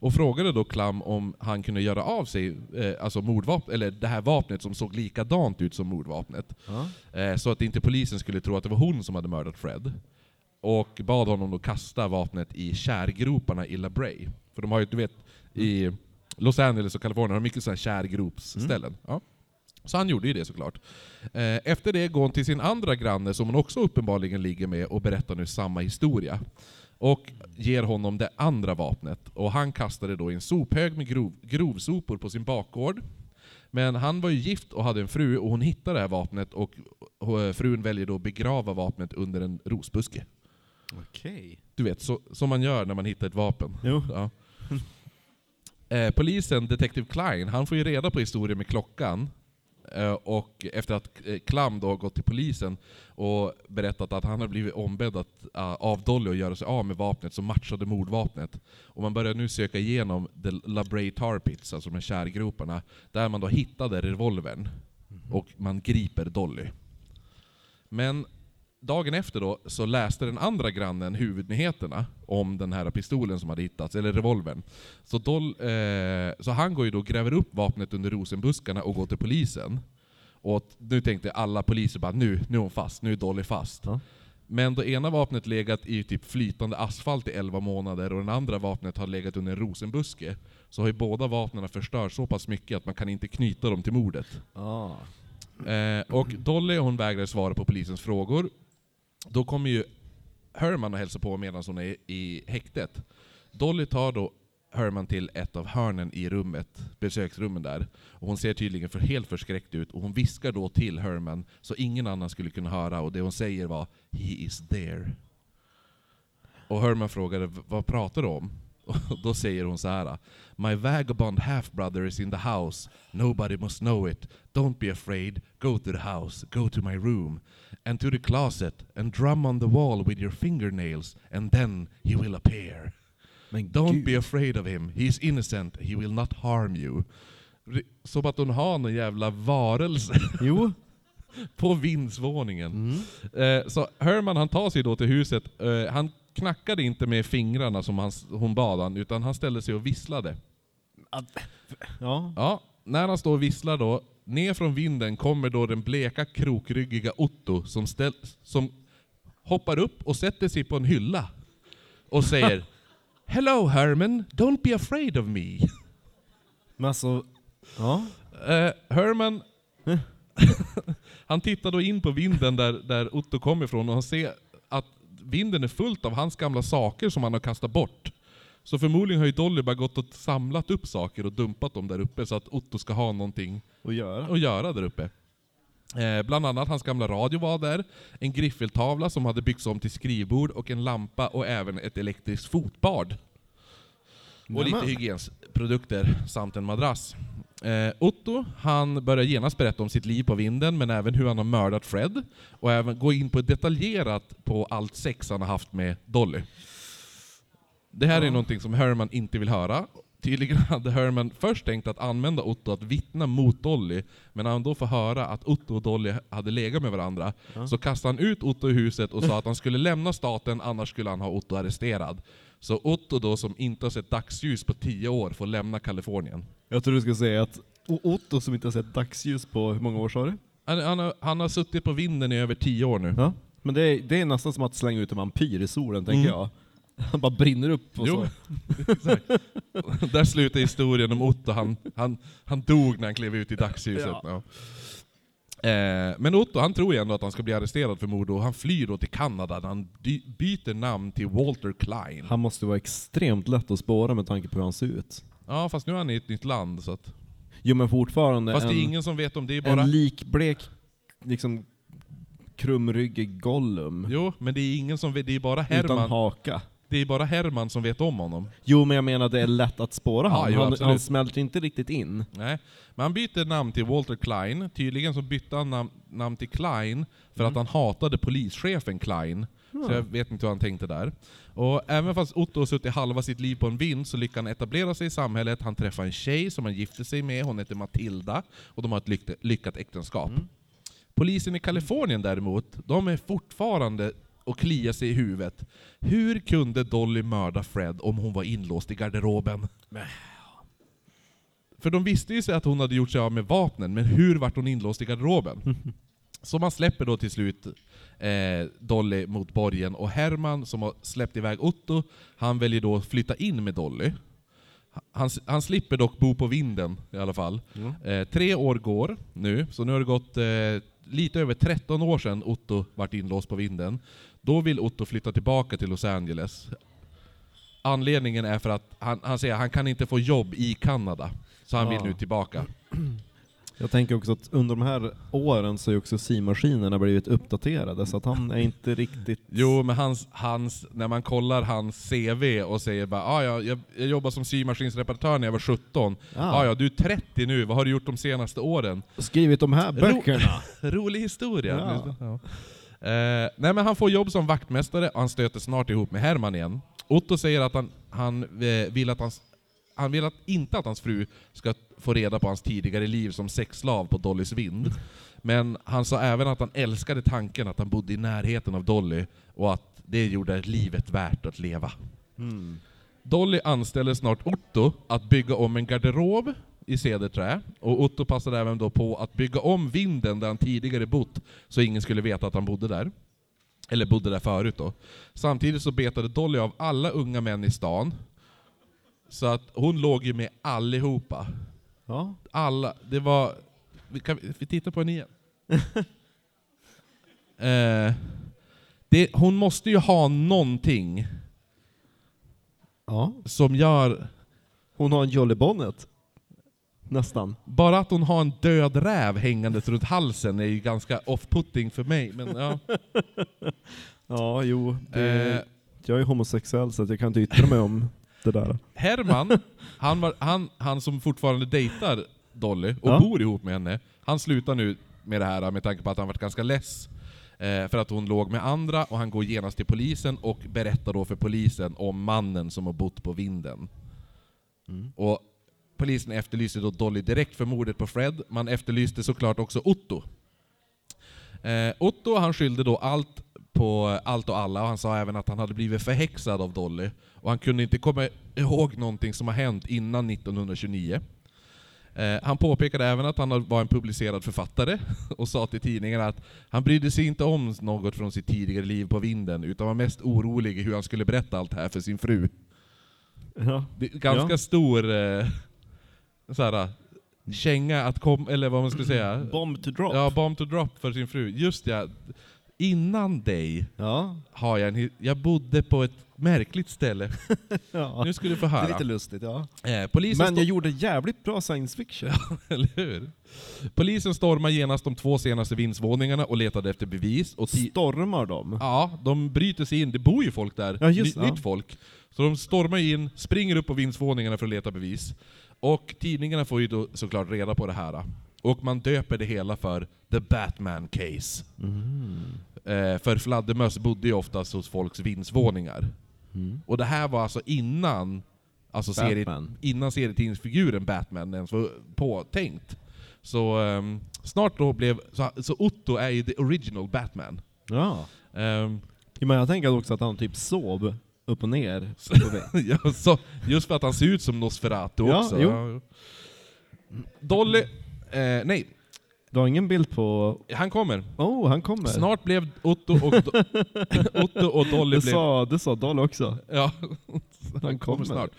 Och frågade då Klum om han kunde göra av sig eh, alltså mordvapn, eller det här vapnet som såg likadant ut som mordvapnet. Ja. Eh, så att inte polisen skulle tro att det var hon som hade mördat Fred. Och bad honom då kasta vapnet i kärgroparna i La Brea. För de har ju, du vet, i Los Angeles och Kalifornien har mycket sådana kärgropsställen. Ja. Så han gjorde ju det såklart. Eh, Efter det går hon till sin andra granne som hon också uppenbarligen ligger med och berättar nu samma historia. Och ger honom det andra vapnet. Och han kastade då i en sophög med grov, grovsopor på sin bakgård. Men han var ju gift och hade en fru och hon hittar det här vapnet och och frun väljer då att begrava vapnet under en rosbuske. Okej. Du vet, så, som man gör när man hittar ett vapen. Jo. Ja. Eh, polisen, Detective Klein, han får ju reda på historien med klockan. Eh, och efter att eh, Klam då gått till polisen och berättat att han har blivit ombedd att, eh, av Dolly att göra sig av med vapnet som matchade mordvapnet. Och man börjar nu söka igenom The La Brea Tar Pits, alltså de här kärgroparna, där man då hittade revolvern. Och man griper Dolly. Men dagen efter då så läste den andra grannen huvudnyheterna om den här pistolen som hade hittats, eller revolvern. Så, Doll, eh, så han går ju då och gräver upp vapnet under rosenbuskarna och går till polisen. Och nu tänkte alla poliser bara nu, nu är hon fast, nu är Dolly fast. Ja. Men då ena vapnet legat i typ flytande asfalt i 11 månader och det andra vapnet har legat under en rosenbuske, så har ju båda vapnen förstörts så pass mycket att man kan inte knyta dem till mordet. Ah. Eh, och Dolly hon vägrar svara på polisens frågor. Då kommer ju Herman och hälsar på medan hon är i häktet. Dolly tar då Herman till ett av hörnen i rummet, besöksrummen där. Och hon ser tydligen för helt förskräckt ut och hon viskar då till Herman så ingen annan skulle kunna höra och det hon säger var ”He is there”. Och Herman frågade vad pratar du om? Och [LAUGHS] då säger hon så här. My vagabond half-brother is in the house. Nobody must know it. Don't be afraid. Go to the house. Go to my room. And to the closet. And drum on the wall with your fingernails. And then he will appear. Men Don't gud. be afraid of him. He is innocent. He will not harm you. Som att hon har någon jävla varelse [LAUGHS] Jo. på vindsvåningen. Mm. Eh, så Herman han tar sig då till huset. Eh, han knackade inte med fingrarna som han, hon bad han, utan han ställde sig och visslade. Ja. Ja, när han står och visslar då, ner från vinden kommer då den bleka krokryggiga Otto som, ställ, som hoppar upp och sätter sig på en hylla och säger [LAUGHS] Hello Herman, don't be afraid of me. Men alltså, ja. Eh, Herman, [LAUGHS] han tittar då in på vinden där, där Otto kommer ifrån och han ser vinden är fullt av hans gamla saker som han har kastat bort. Så förmodligen har ju Dolly bara gått och samlat upp saker och dumpat dem där uppe så att Otto ska ha någonting Att göra. att göra där uppe. Eh, bland annat hans gamla radio var där, en griffeltavla som hade byggts om till skrivbord och en lampa och även ett elektriskt fotbad. Och lite Nämen. hygiensprodukter samt en madrass. Eh, Otto, han börjar genast berätta om sitt liv på vinden, men även hur han har mördat Fred. Och även gå in på detaljerat på allt sex han har haft med Dolly. Det här är Ja. någonting som Herman inte vill höra. Tydligen hade Herman först tänkt att använda Otto att vittna mot Dolly, men när han då får höra att Otto och Dolly hade legat med varandra, Ja. så kastade han ut Otto i huset och sa att han skulle lämna staten, annars skulle han ha Otto arresterad. Så Otto då, som inte har sett dagsljus på tio år, får lämna Kalifornien. Jag tror du skulle säga att Otto som inte har sett dagsljus på, hur många år sa du? Han, han, har, han har suttit på vinden i över tio år nu. Ja. Men det är, det är nästan som att slänga ut en vampyr i solen, tänker Mm. jag. Han [LAUGHS] bara brinner upp och Jo, så. [LAUGHS] Där slutar historien om Otto, han, han, han dog när han klev ut i dagsljuset. Ja. Ja. Eh, men Otto han tror ju ändå att han ska bli arresterad för mord och han flyr då till Kanada där han byter namn till Walter Klein. Han måste vara extremt lätt att spåra med tanke på hur han ser ut. Ja fast nu är han i ett nytt land så att, Jo men fortfarande Fast en, det är ingen som vet om det är bara... en likblek, liksom krumryggig Gollum. Jo, men det är ingen som vet, det är bara Utan Herman, haka. Det är bara Herman som vet om honom. Jo men jag menar det är lätt att spåra Ja, han. jo, han, han smälter inte riktigt in. Nej. Men han byter namn till Walter Klein. Tydligen så bytte han nam namn till Klein för att han hatade polischefen Klein. Så jag vet inte hur han tänkte där. Och även fast Otto har suttit halva sitt liv på en vind så lyckas han etablera sig i samhället. Han träffar en tjej som han gifte sig med, hon heter Matilda, och de har ett lyck lyckat äktenskap. Polisen i Kalifornien däremot, de är fortfarande och kliar sig i huvudet. Hur kunde Dolly mörda Fred om hon var inlåst i garderoben? För de visste ju sig att hon hade gjort sig av med vapnen, men hur vart hon inlåst i garderoben? Så man släpper då till slut eh, Dolly mot borgen, och Herman som har släppt iväg Otto, han väljer då att flytta in med Dolly. Han, han slipper dock bo på vinden i alla fall. Eh, tre år går nu, så nu har det gått eh, lite över 13 år sedan Otto vart inlåst på vinden. Då vill Otto flytta tillbaka till Los Angeles. Anledningen är för att han, han säger att han kan inte få jobb i Kanada, så han vill Ah. nu tillbaka. Jag tänker också att under de här åren så har ju också symaskinerna blivit uppdaterade, så att han är inte riktigt... [LAUGHS] Jo, men hans, hans, när man kollar hans CV och säger bara ah, ja, jag, jag jobbar som symaskinsreparatör när jag var 17. Ah. ja, du är 30 nu, vad har du gjort de senaste åren? Skrivit de här Ro- böckerna! [LAUGHS] Rolig historia. Ja. Ja. Eh, nej men han får jobb som vaktmästare och han stöter snart ihop med Herman igen. Otto säger att han, han eh, vill att hans han vill att, inte att hans fru ska få reda på hans tidigare liv som sexslav på Dollys vind. Men han sa även att han älskade tanken att han bodde i närheten av Dolly och att det gjorde livet värt att leva. Mm. Dolly anställer snart Otto att bygga om en garderob i cederträ, och Otto passade även då på att bygga om vinden där han tidigare bott, så ingen skulle veta att han bodde där. Eller bodde där förut då. Samtidigt så betade Dolly av alla unga män i stan, så att hon låg ju med allihopa. Ja. Alla, det var... Vi, kan, vi tittar på henne igen. [LAUGHS] eh, det, hon måste ju ha någonting ja. som gör... Hon har en Jolly Bonnet. Nästan. Bara att hon har en död räv hängandes runt halsen är ju ganska off-putting för mig. Men, ja. [LAUGHS] Ja, jo. Det, eh, jag är homosexuell så jag kan inte yttra mig om det där. [LAUGHS] Herman, han, var, han, han som fortfarande dejtar Dolly och Ja. bor ihop med henne, han slutar nu med det här med tanke på att han varit ganska less eh, för att hon låg med andra, och han går genast till polisen och berättar då för polisen om mannen som har bott på vinden. Mm. Och polisen efterlyste då Dolly direkt för mordet på Fred, man efterlyste såklart också Otto. Eh, Otto han skyllde då allt på allt och alla, och han sa även att han hade blivit förhäxad av Dolly, och han kunde inte komma ihåg någonting som har hänt innan 1929. Eh, han påpekade även att han var en publicerad författare, [LAUGHS] och sa till tidningen att han brydde sig inte om något från sitt tidigare liv på vinden, utan var mest orolig hur han skulle berätta allt det här för sin fru. Ja. Det är ganska Ja. stor eh, såhär, känga att kom, eller vad man ska säga. [CLEARS THROAT] Bomb to drop. Ja, bomb to drop för sin fru. Just ja, innan dig Ja. har jag en Jag bodde på ett märkligt ställe. [LAUGHS] ja. Nu ska du få Det är höra. lite lustigt, ja. Eh, polisen Men jag gjorde jävligt bra science fiction. [LAUGHS] eller hur? Polisen stormar genast de två senaste vindsvåningarna och letade efter bevis. Och Stormar de? Ja, de bryter sig in. Det bor ju folk där. Ja, just Ny-. Nytt folk. Så de stormar in, springer upp på vindsvåningarna för att leta bevis. Och tidningarna får ju då såklart reda på det här. Och man döper det hela för The Batman Case. Mm. Eh, för fladdermöss bodde ju oftast hos folks vindsvåningar. Mm. Och det här var alltså innan alltså serie, innan serietidningsfiguren Batman ens var påtänkt. Så ehm, snart då blev, så, så Otto är ju the original Batman. Ja. Jo, Men jag tänker också att han typ sov upp och ner. [LAUGHS] ja, så, just för att han ser ut som Nosferatu Ja, också. jo. Dolly, eh, nej, Du har ingen bild på... han kommer. Oh, han kommer! Snart blev Otto och, Do [LAUGHS] Otto och Dolly det blev... sa, det sa Dolly också. Ja, Han kommer. snart.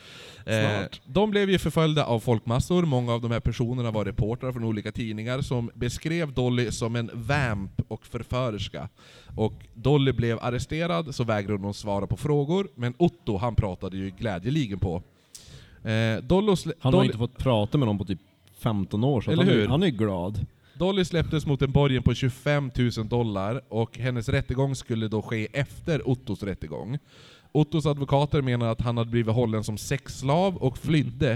Eh, Snart. de blev ju förföljda av folkmassor, många av de här personerna var reportrar från olika tidningar som beskrev Dolly som en vamp och förförerska. Och Dolly blev arresterad, så vägrade hon svara på frågor, men Otto han pratade ju glädjeligen på. Eh, Dolly, slä- Han har Dolly, inte fått prata med någon på typ 15 år, så han, hur? Är, han är glad. Dolly släpptes mot en borgen på 25 000 dollar, och hennes rättegång skulle då ske efter Ottos rättegång. Ottos advokater menar att han hade blivit hållen som sexslav och flydde.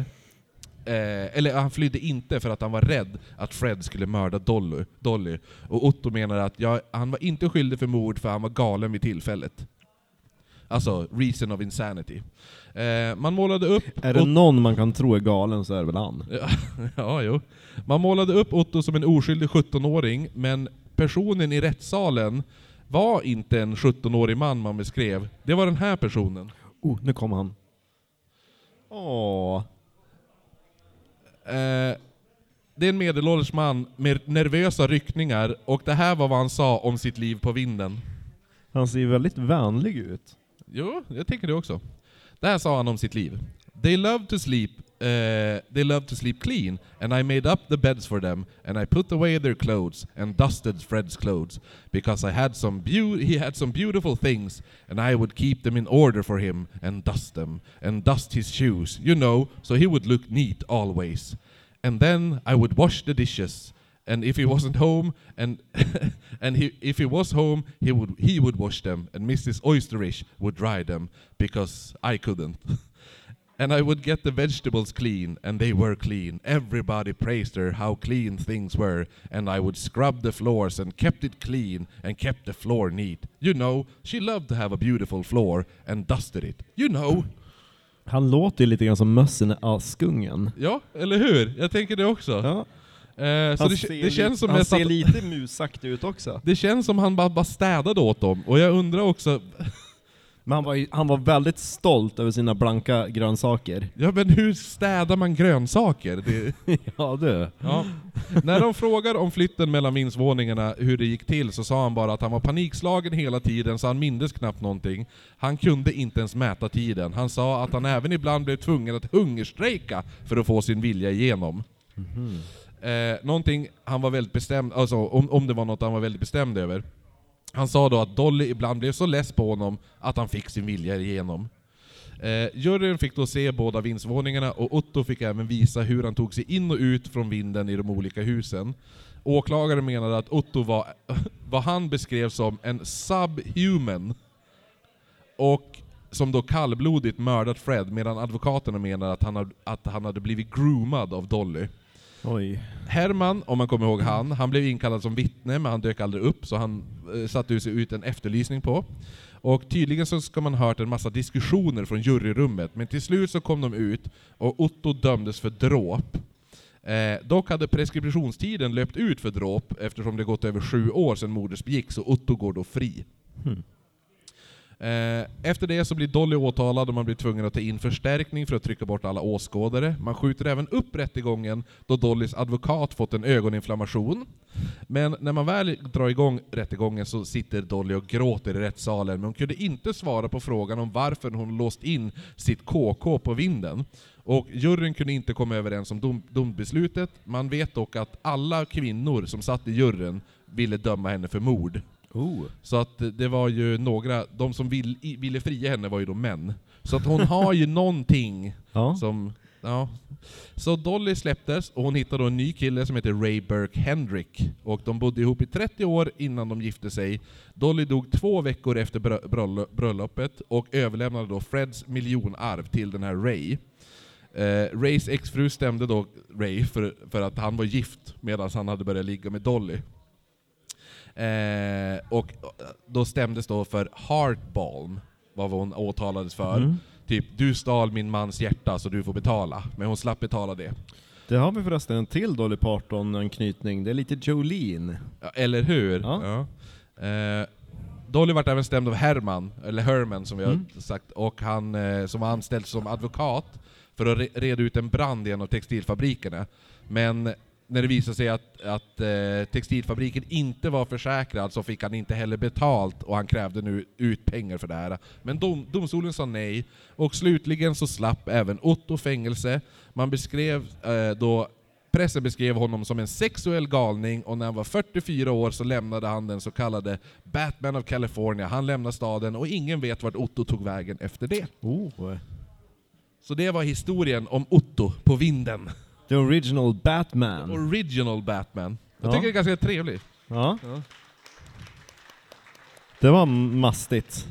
Eh, eller han flydde inte för att han var rädd att Fred skulle mörda Dolly. Dolly. Och Otto menar att ja, han var inte skyldig för mord för han var galen vid tillfället. Alltså, reason of insanity. Eh, man målade upp... Är det någon man kan tro är galen så är det väl han. Ja, [LAUGHS] ja, jo. Man målade upp Otto som en oskyldig 17-åring, men personen i rättssalen var inte en 17-årig man man beskrev. Det var den här personen. Oh, nu kommer han. Åh. Eh, det är en medelålders man med nervösa ryckningar, och det här var vad han sa om sitt liv på vinden. Han ser väldigt vänlig ut. Jo, jag tänker det också. Det här sa han om sitt liv. They love to sleep, uh, they love to sleep clean, and I made up the beds for them, and I put away their clothes, and dusted Fred's clothes, because I had some he had some beautiful things, and I would keep them in order for him, and dust them, and dust his shoes, you know, so he would look neat always. And then I would wash the dishes, and if he wasn't home, and [LAUGHS] and he, if he was home, he would he would wash them, and Mrs. Oysterish would dry them because I couldn't. [LAUGHS] and I would get the vegetables clean, and they were clean. Everybody praised her how clean things were, and I would scrub the floors and kept it clean and kept the floor neat. You know, she loved to have a beautiful floor and dusted it. You know. Han låter ju lite grann som mössen i Askungen. Ja, eller hur? Jag tänker det också. Ja. Eh, så det, ser det känns som han ser att- lite musaktig ut också. [LAUGHS] Det känns som han bara, bara städade åt dem, och jag undrar också, Men han var, han var väldigt stolt över sina blanka grönsaker. ja men hur städar man grönsaker? Det, [LAUGHS] ja du. ja. När de frågar om flytten mellan vindsvåningarna, hur det gick till, så sa han bara att han var panikslagen hela tiden, så han mindes knappt någonting. Han kunde inte ens mäta tiden. Han sa att han även ibland blev tvungen att hungerstrejka för att få sin vilja igenom. Eh, någonting han var väldigt bestämd, alltså om, om det var något han var väldigt bestämd över. Han sa då att Dolly ibland blev så less på honom att han fick sin vilja igenom. Eh, juryn fick då se båda vindsvåningarna och Otto fick även visa hur han tog sig in och ut från vinden i de olika husen. Åklagaren menade att Otto var [LAUGHS] vad han beskrev som en subhuman och som då kallblodigt mördat Fred medan advokaterna menar att han, hade, att han hade blivit groomad av Dolly. Oj. Herman, om man kommer ihåg han, han blev inkallad som vittne men han dök aldrig upp så han eh, satte sig ut en efterlysning på. Och tydligen så ska man ha hört en massa diskussioner från juryrummet, men till slut så kom de ut och Otto dömdes för dråp. Eh, dock hade preskriptionstiden löpt ut för dråp eftersom det gått över sju år sedan mordet begicks, så Otto går då fri. Hmm. Eh, efter det så blir Dolly åtalad och man blir tvungen att ta in förstärkning för att trycka bort alla åskådare. Man skjuter även upp rättegången då Dollys advokat fått en ögoninflammation. Men när man väl drar igång rättegången så sitter Dolly och gråter i rättssalen, men hon kunde inte svara på frågan om varför hon låst in sitt KK på vinden. Och juryn kunde inte komma överens om dom, dombeslutet. Man vet dock att alla kvinnor som satt i juryn ville döma henne för mord. Oh. Så att det var ju några, de som vill, i- ville fria henne var ju då män. Så att hon har ju [LAUGHS] någonting Ja. som, ja. Så Dolly släpptes och hon hittade då en ny kille som heter Ray Burke Hendrick. Och de bodde ihop i 30 år innan de gifte sig. Dolly dog två veckor efter brö- bröll- bröllopet och överlämnade då Freds miljonarv till den här Ray. Eh, Rays exfru stämde då Ray för, för att han var gift medan han hade börjat ligga med Dolly. Eh, och då stämdes då för heartbalm. vad hon åtalades för. Mm. Typ, du stal min mans hjärta så du får betala. Men hon slapp betala det. Det har vi förresten en till Dolly Parton-anknytning. Det är lite Jolene. Ja, eller hur? Ja. Ja. Eh, Dolly vart även stämd av Herman, eller Herman som vi Mm. har sagt, och han eh, som var anställd som advokat för att re reda ut en brand i en av textilfabrikerna. Men när det visade sig att, att eh, textilfabriken inte var försäkrad så fick han inte heller betalt och han krävde nu ut pengar för det här. Men dom, domstolen sa nej, och slutligen så slapp även Otto fängelse. Man beskrev eh, då Pressen beskrev honom som en sexuell galning och när han var 44 år så lämnade han den så kallade Batman of California. Han lämnade staden och ingen vet vart Otto tog vägen efter det. Oh. Så det var historien om Otto på vinden. The original Batman. Original Batman. Jag Ja. tycker det är ganska trevligt. Ja. Ja. Det var mastigt.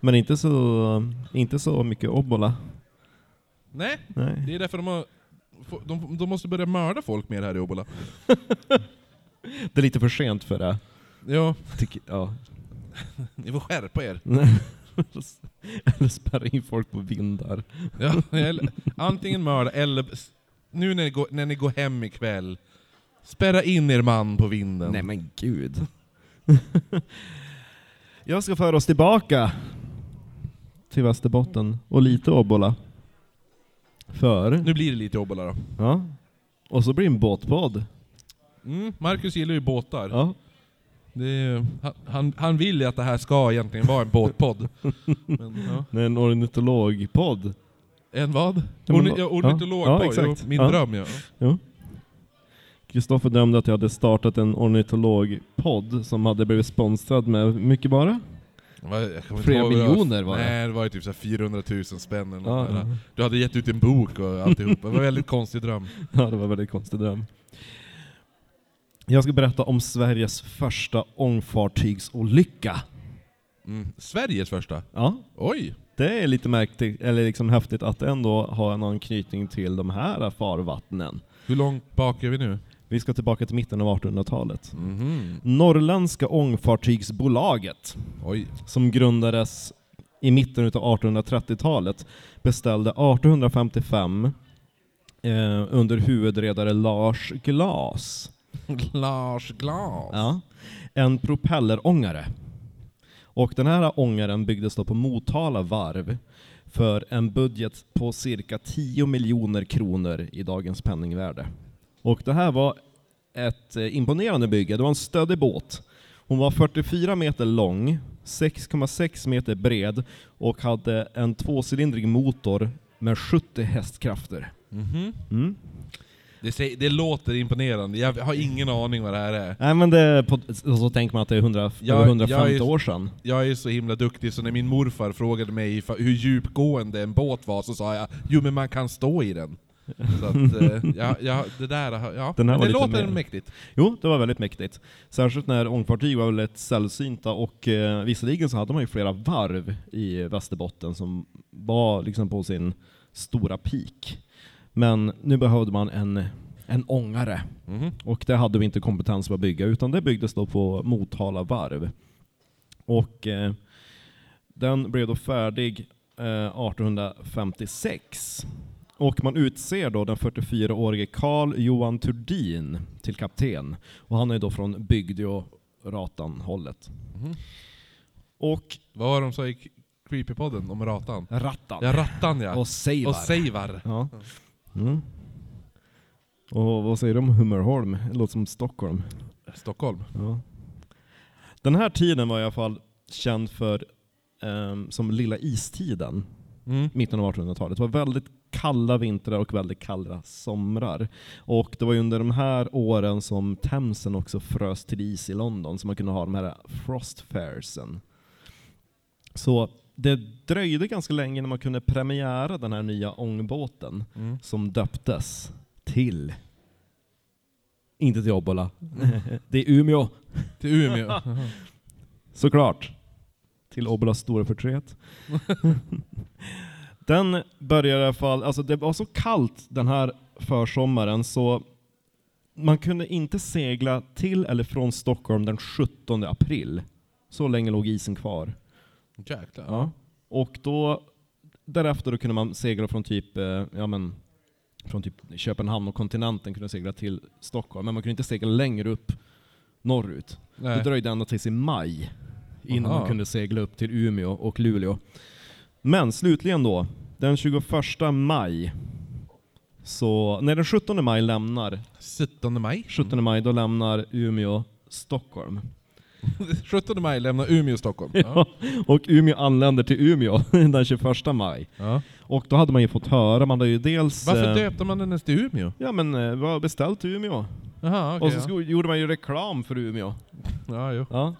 Men inte så, inte så mycket obbola. Nej, Nej. det är därför de har... De, de måste börja mörda folk mer här i Obbola. [LAUGHS] Det är lite för sent för det. Ja, Tycker, ja. [LAUGHS] ni får skärpa er. [LAUGHS] Eller spärra in folk på vindar. Ja, eller, antingen mörda eller... Nu när ni, går, när ni går hem ikväll, spärra in er man på vinden. Nej men gud. [LAUGHS] Jag ska föra oss tillbaka till Västerbotten och lite obbola. För, Nu blir det lite Obbola då. ja. Och så blir det en båtpodd. Mm, Marcus gillar ju båtar. Ja. Är, han- han, vill ju att det här ska egentligen vara en båtpodd. [LAUGHS] Men, ja. Är en ornitologpodd. En vad? Ja, Orni, ja, ornitologpodd, ja, exakt. min Ja. dröm ja. Jo. Kristoffer dömde att jag hade startat en ornitologpodd som hade blivit sponsrad med mycket bara. Flera miljoner var det. Nej, det var ju typ så här 400 000 spänn eller Ja, där. ja. Du hade gett ut en bok och alltihop. Det var en väldigt konstig dröm. [LAUGHS] ja, det var en väldigt konstig dröm. Jag ska berätta om Sveriges första ångfartygsolycka. Mm. Sveriges första? Ja, Oj! det är lite märkligt, eller liksom häftigt att ändå ha en anknytning till de här farvattnen. Hur långt bak är vi nu? Vi ska tillbaka till mitten av 1800-talet. Mhm. Norrländska ångfartygsbolaget, Oj. som grundades i mitten av 1830-talet, beställde 1855 eh, under huvudredare Lars Glas Lars Glas. ja, en propellerångare. Och den här ångaren byggdes då på Motala varv för en budget på cirka 10 miljoner kronor i dagens penningvärde. Och det här var ett eh, imponerande bygge. Det var en stöddig båt. Hon var 44 meter lång, 6,6 meter bred och hade en tvåcylindrig motor med 70 hästkrafter. Mhm. Mm. Det, säger, det låter imponerande, jag har ingen aning vad det här är. Nej men det, på, så tänker man att det är 100, Jag- över 150 jag är- år sedan. Jag är så himla duktig så när min morfar frågade mig hur djupgående en båt var så sa jag jo men man kan stå i den. Så att, eh, [LAUGHS] ja, ja, det där, ja. Den här Men det låter mer- mäktigt. Jo, det var väldigt mäktigt. Särskilt när ångfartyg var väldigt sällsynta och eh, visserligen så hade man ju flera varv i Västerbotten som var liksom på sin stora peak. Men nu behövde man en, en ångare Mhm. och det hade vi inte kompetens för att bygga utan det byggdes då på Motala varv. Och eh, den blev då färdig eh, 1856. Och man utser då den 44-årige Carl Johan Turdin till kapten. Och han är då från Bygde och Ratan-hållet. Mhm. Och Vad var de sa i Creepypodden om Ratan? Rattan. Ja, Rattan ja. Och Seivar. Och Seivar. Ja. Mm. Och vad säger de om Hummerholm? Det låter som Stockholm. Stockholm. Ja. Den här tiden var i alla fall känd för ehm, som lilla istiden, Mm. mitten av 1800-talet. Det var väldigt kalla vintrar och väldigt kalla somrar. Och det var under de här åren som Themsen också frös till is i London, så man kunde ha de här frost fairsen. Så det dröjde ganska länge när man kunde premiära den här nya ångbåten Mm. som döptes till, inte till Obbola, [LAUGHS] det är Umeå. Till Umeå. [LAUGHS] Såklart. Till Obbolas stora förtret. [LAUGHS] den började i alla fall, alltså det var så kallt den här försommaren så man kunde inte segla till eller från Stockholm den 17 april. Så länge låg isen kvar. Jäklar. Ja. Och då, därefter då kunde man segla från typ, eh, ja men, från typ Köpenhamn och kontinenten kunde segla till Stockholm, men man kunde inte segla längre upp norrut. Det Nej. dröjde ända tills i maj innan Aha. man kunde segla upp till Umeå och Luleå. Men slutligen då, den 21 maj, så, nej den 17 maj lämnar, 17 maj. 17 maj då lämnar Umeå Stockholm. [LAUGHS] 17 maj lämnar Umeå Stockholm. Ja. Och Umeå anländer till Umeå [LAUGHS] den 21 maj. Ja. Och då hade man ju fått höra, man hade ju dels... Varför eh, döpte man den ens till Umeå? Ja men eh, var beställt till Umeå. Jaha, okej. och så ja. gjorde man ju reklam för Umeå. ja, jo. Ja.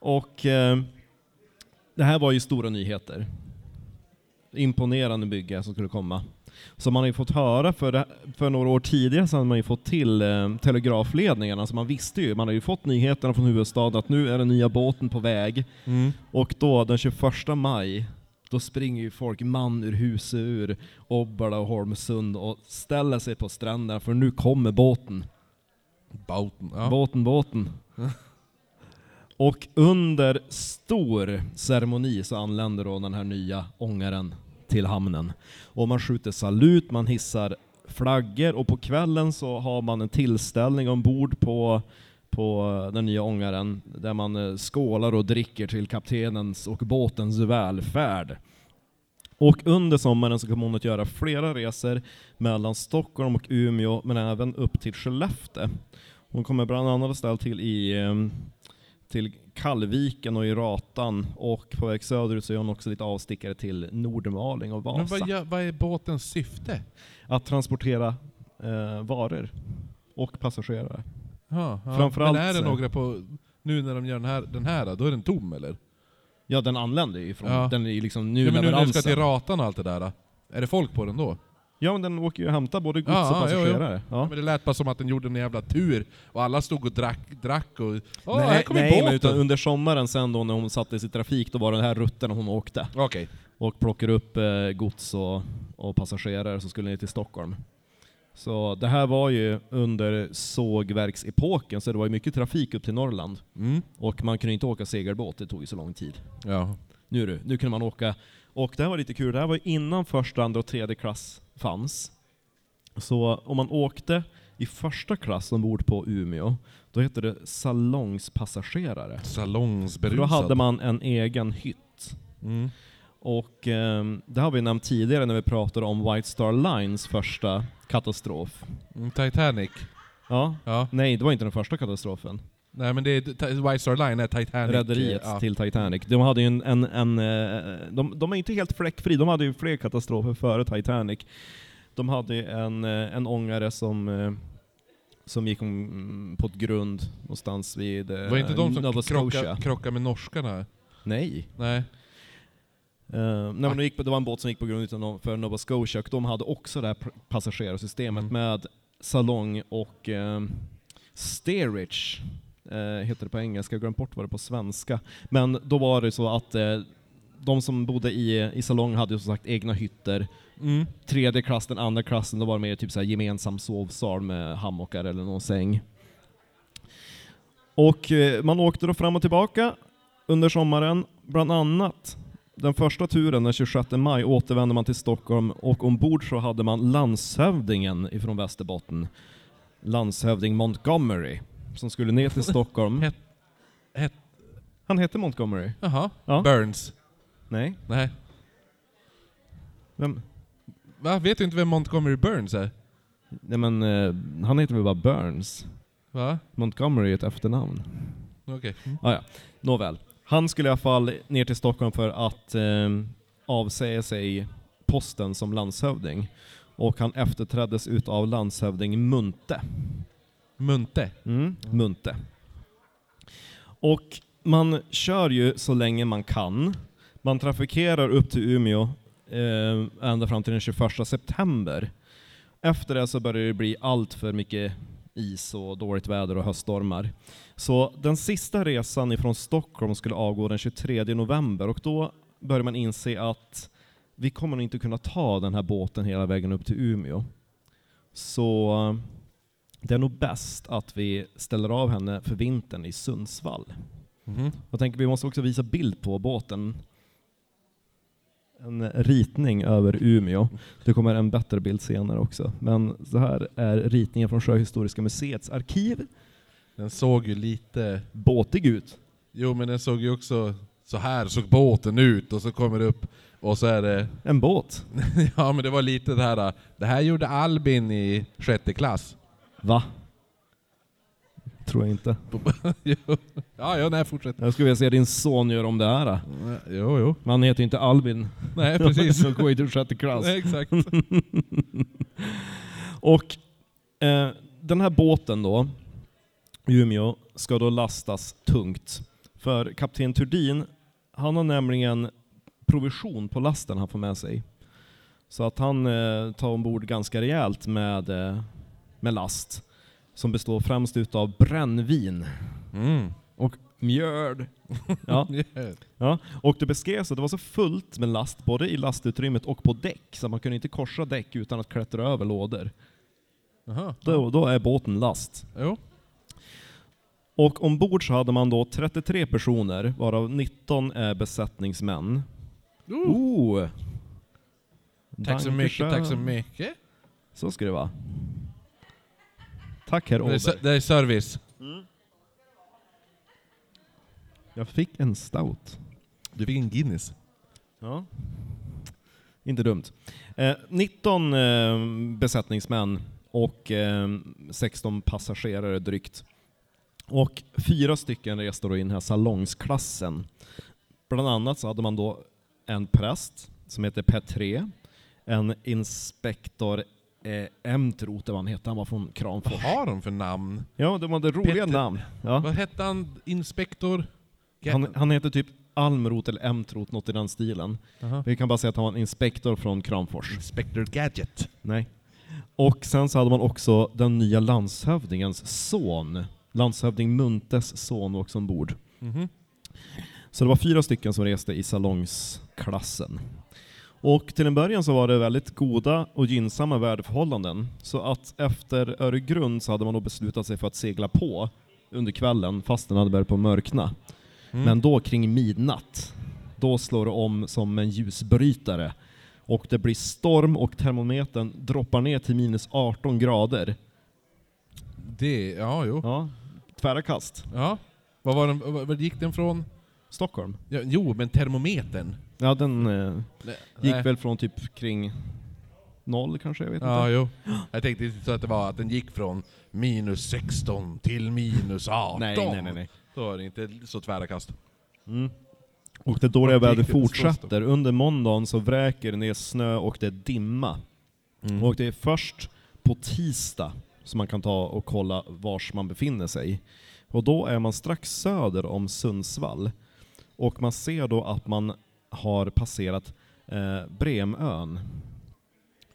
Och eh, det här var ju stora nyheter. Imponerande bygge som skulle komma. Så man har ju fått höra för, det, för några år tidigare så hade man ju fått till eh, telegrafledningarna, så man visste ju, man har ju fått nyheterna från huvudstaden att nu är den nya båten på väg. Mm. Och då den 21 maj, då springer ju folk man ur huset ur Obbola och Holmsund och ställer sig på stränderna för nu kommer båten. Bauten. Ja. Båten, båten. [LAUGHS] Och under stor ceremoni så anländer då den här nya ångaren till hamnen. Och man skjuter salut, man hissar flaggor och på kvällen så har man en tillställning ombord på, på den nya ångaren där man eh, skålar och dricker till kaptenens och båtens välfärd. Och under sommaren så kommer hon att göra flera resor mellan Stockholm och Umeå, men även upp till Skellefteå. Hon kommer bland annat att ställa till i till Kallviken och i Ratan och på väg söderut så är hon också lite avstickare till Nordmaling och Men Vasa. vad, gör- vad är båtens syfte? Att transportera eh, varor och passagerare. Ja, ja. Framförallt Men är det några på... Nu när de gör den här, den här då är den tom eller? Ja, den anländer ju från, Ja. den är ju liksom nu Ja, men nu när den ska till Ratan och allt det där. Är det folk på den då? Ja, men den åker ju och hämtar både gods Ja, och passagerare. Ja. Ja. Men det lät bara som att den gjorde en jävla tur, och alla stod och drack, drack och... Åh, här nej, kommer nej båten! men utan under sommaren sen då när hon sattes i trafik, då var det den här rutten hon åkte. Okej. och plockar upp eh, gods och, och passagerare som skulle ner till Stockholm. Så det här var ju under sågverksepoken, så det var ju mycket trafik upp till Norrland. Mm. Och man kunde inte åka segelbåt, det tog ju så lång tid. Ja. Nu du, nu kunde man åka. Och det här var lite kul, det här var innan första, andra och tredje klass fanns. Så om man åkte i första klass ombord på Umeå, då hette det salongspassagerare. Salongsberusad. då hade man en egen hytt. Mm. Och ehm, det har vi nämnt tidigare när vi pratade om White Star Lines första katastrof. Mm, Titanic. Ja. Ja. Nej, det var inte den första katastrofen. Nej men det är, White Star Line är Titanic. Rederiet ja. till Titanic. De hade ju en, en, en eh, de, de är inte helt fläckfri, de hade ju fler katastrofer före Titanic. De hade ju en, eh, en ångare som, eh, som gick om, på ett grund någonstans vid eh, Var inte de som Nova krockade, krockade med norskarna? Nej. Nej. Uh, nej, det, gick, på- det var en båt som gick på grund utan någon- för Nova Scotia och de hade också det här passagerarsystemet Mm. med salong och um, steerage, heter det på engelska, jag glömt bort vad det på svenska. Men då var det så att eh, de som bodde i, i salong hade ju som sagt egna hytter. Mm. Tredje klass, den andra klassen, då var det mer typ så här gemensam sovsal med hammockar eller någon säng. Och eh, man åkte då fram och tillbaka under sommaren, bland annat den första turen den 26 maj återvände man till Stockholm och ombord så hade man landshövdingen ifrån Västerbotten, landshövding Montgomery, som skulle ner till Stockholm. [LAUGHS] Het- het- Han hette Montgomery? Jaha. Ja. Burns. Nej. Nej. Vem? Va? Vet du inte vem Montgomery Burns är? Nej men, eh, han heter väl bara Burns? Va? Montgomery är ett efternamn. Okej. Mm. Ah, ja. Nåväl. Han skulle i alla fall ner till Stockholm för att eh, avsäga sig posten som landshövding. Och han efterträddes utav landshövding Munte. Munte. Mm, Munte. Och man kör ju så länge man kan. Man trafikerar upp till Umeå eh, ända fram till den 21 september. Efter det så börjar det bli allt för mycket is och dåligt väder och höststormar. Så den sista resan ifrån Stockholm skulle avgå den 23 november och då börjar man inse att vi kommer nog inte kunna ta den här båten hela vägen upp till Umeå. Så det är nog bäst att vi ställer av henne för vintern i Sundsvall. Mhm. Jag tänker vi måste också visa bild på båten. en ritning över Umeå. Det kommer en bättre bild senare också. Men så här är ritningen från Sjöhistoriska museets arkiv. Den såg ju lite... Båtig ut. Jo men den såg ju också... Så här såg båten ut och så kommer det upp och så är det... En båt. [LAUGHS] ja men det var lite det här... Det här gjorde Albin i sjätte klass. Va? Tror jag inte. [LAUGHS] Jo. ja, ja, nej fortsätt. Jag skulle vilja se din son göra om det här. Jo, jo. Men han heter ju inte Albin. Nej precis. [LAUGHS] Han går ju till sjätte klass. [LAUGHS] nej, exakt. Och eh, den här båten då, Umeå, ska då lastas tungt. För kapten Turdin, han har nämligen provision på lasten han får med sig. Så att han eh, tar ombord ganska rejält med, eh, med last. Som består främst utav brännvin Mm. och mjöl. [LAUGHS] Ja. Ja, och det beskrevs att det var så fullt med last, både i lastutrymmet och på däck, så man kunde inte korsa däck utan att klättra över lådor. Jaha. Då, då är båten last. Jo. Och ombord så hade man då 33 personer, varav 19 är besättningsmän. Oh. Oh! Tack så mycket, tack så mycket. Så ska det vara. Tack herr Åberg. det är service. Jag fick en stout. Du fick en Guinness. Ja. Inte dumt. Eh, 19 eh, besättningsmän och eh, 16 passagerare drygt. Och fyra stycken reste då i den här salongsklassen. Bland annat så hade man då en präst som heter Petré, en inspektor eh, Emtroth, vad han hette, han var från Vad Kramfors. har de för namn? Ja, de hade roliga Petter- namn. Ja. Vad hette han? Inspektor? Han, han heter typ Almroth eller Emtroth, något i den stilen. Jaha. Vi kan bara säga att han var en inspektor från Kramfors. Inspector Gadget. Nej. Och sen så hade man också den nya landshövdingens son. Landshövding Muntes son var också ombord. Mhm. Så det var fyra stycken som reste i salongsklassen. Och till en början så var det väldigt goda och gynnsamma väderförhållanden. Så att efter Öregrund så hade man då beslutat sig för att segla på under kvällen fast den hade börjat på mörkna. Mm. Men då kring midnatt, då slår det om som en ljusbrytare. Och det blir storm och termometern droppar ner till minus 18 grader. Det, ja jo. Ja, tvära kast. Ja. Vad var den, vad, gick den från? Stockholm. Ja, jo, men termometern. Ja, den eh, gick Nej. väl från typ kring noll kanske, jag vet Ja, inte. jo. Jag tänkte inte så att det var att den gick från minus 16 till minus 18. Nej, nej, nej. nej. Då var det inte så tvära kast. Mm. Och det dåliga vädret fortsätter. Under måndagen så vräker det ner snö och det är dimma. Mm. Och det är först på tisdag som man kan ta och kolla vars man befinner sig. Och då är man strax söder om Sundsvall. Och man ser då att man har passerat eh, Bremön.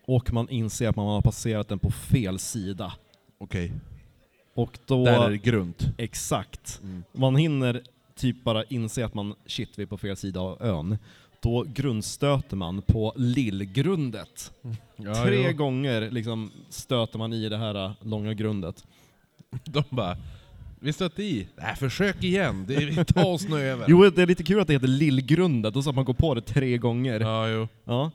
Och man inser att man har passerat den på fel sida. Okej. Och då... Där är det grunt. Exakt. Mm. Man hinner typ bara inse att man, shit vi är på fel sida av ön. Då grundstöter man på lillgrundet. Ja, Tre jo. gånger liksom stöter man i det här äh, långa grundet. [LAUGHS] De bara, vi stötte i. Nej, försök igen. Det är, ta oss nu över. [LAUGHS] Jo, det är lite kul att det heter lillgrundet, och så att man går på det tre gånger. Ja. Ja, jo.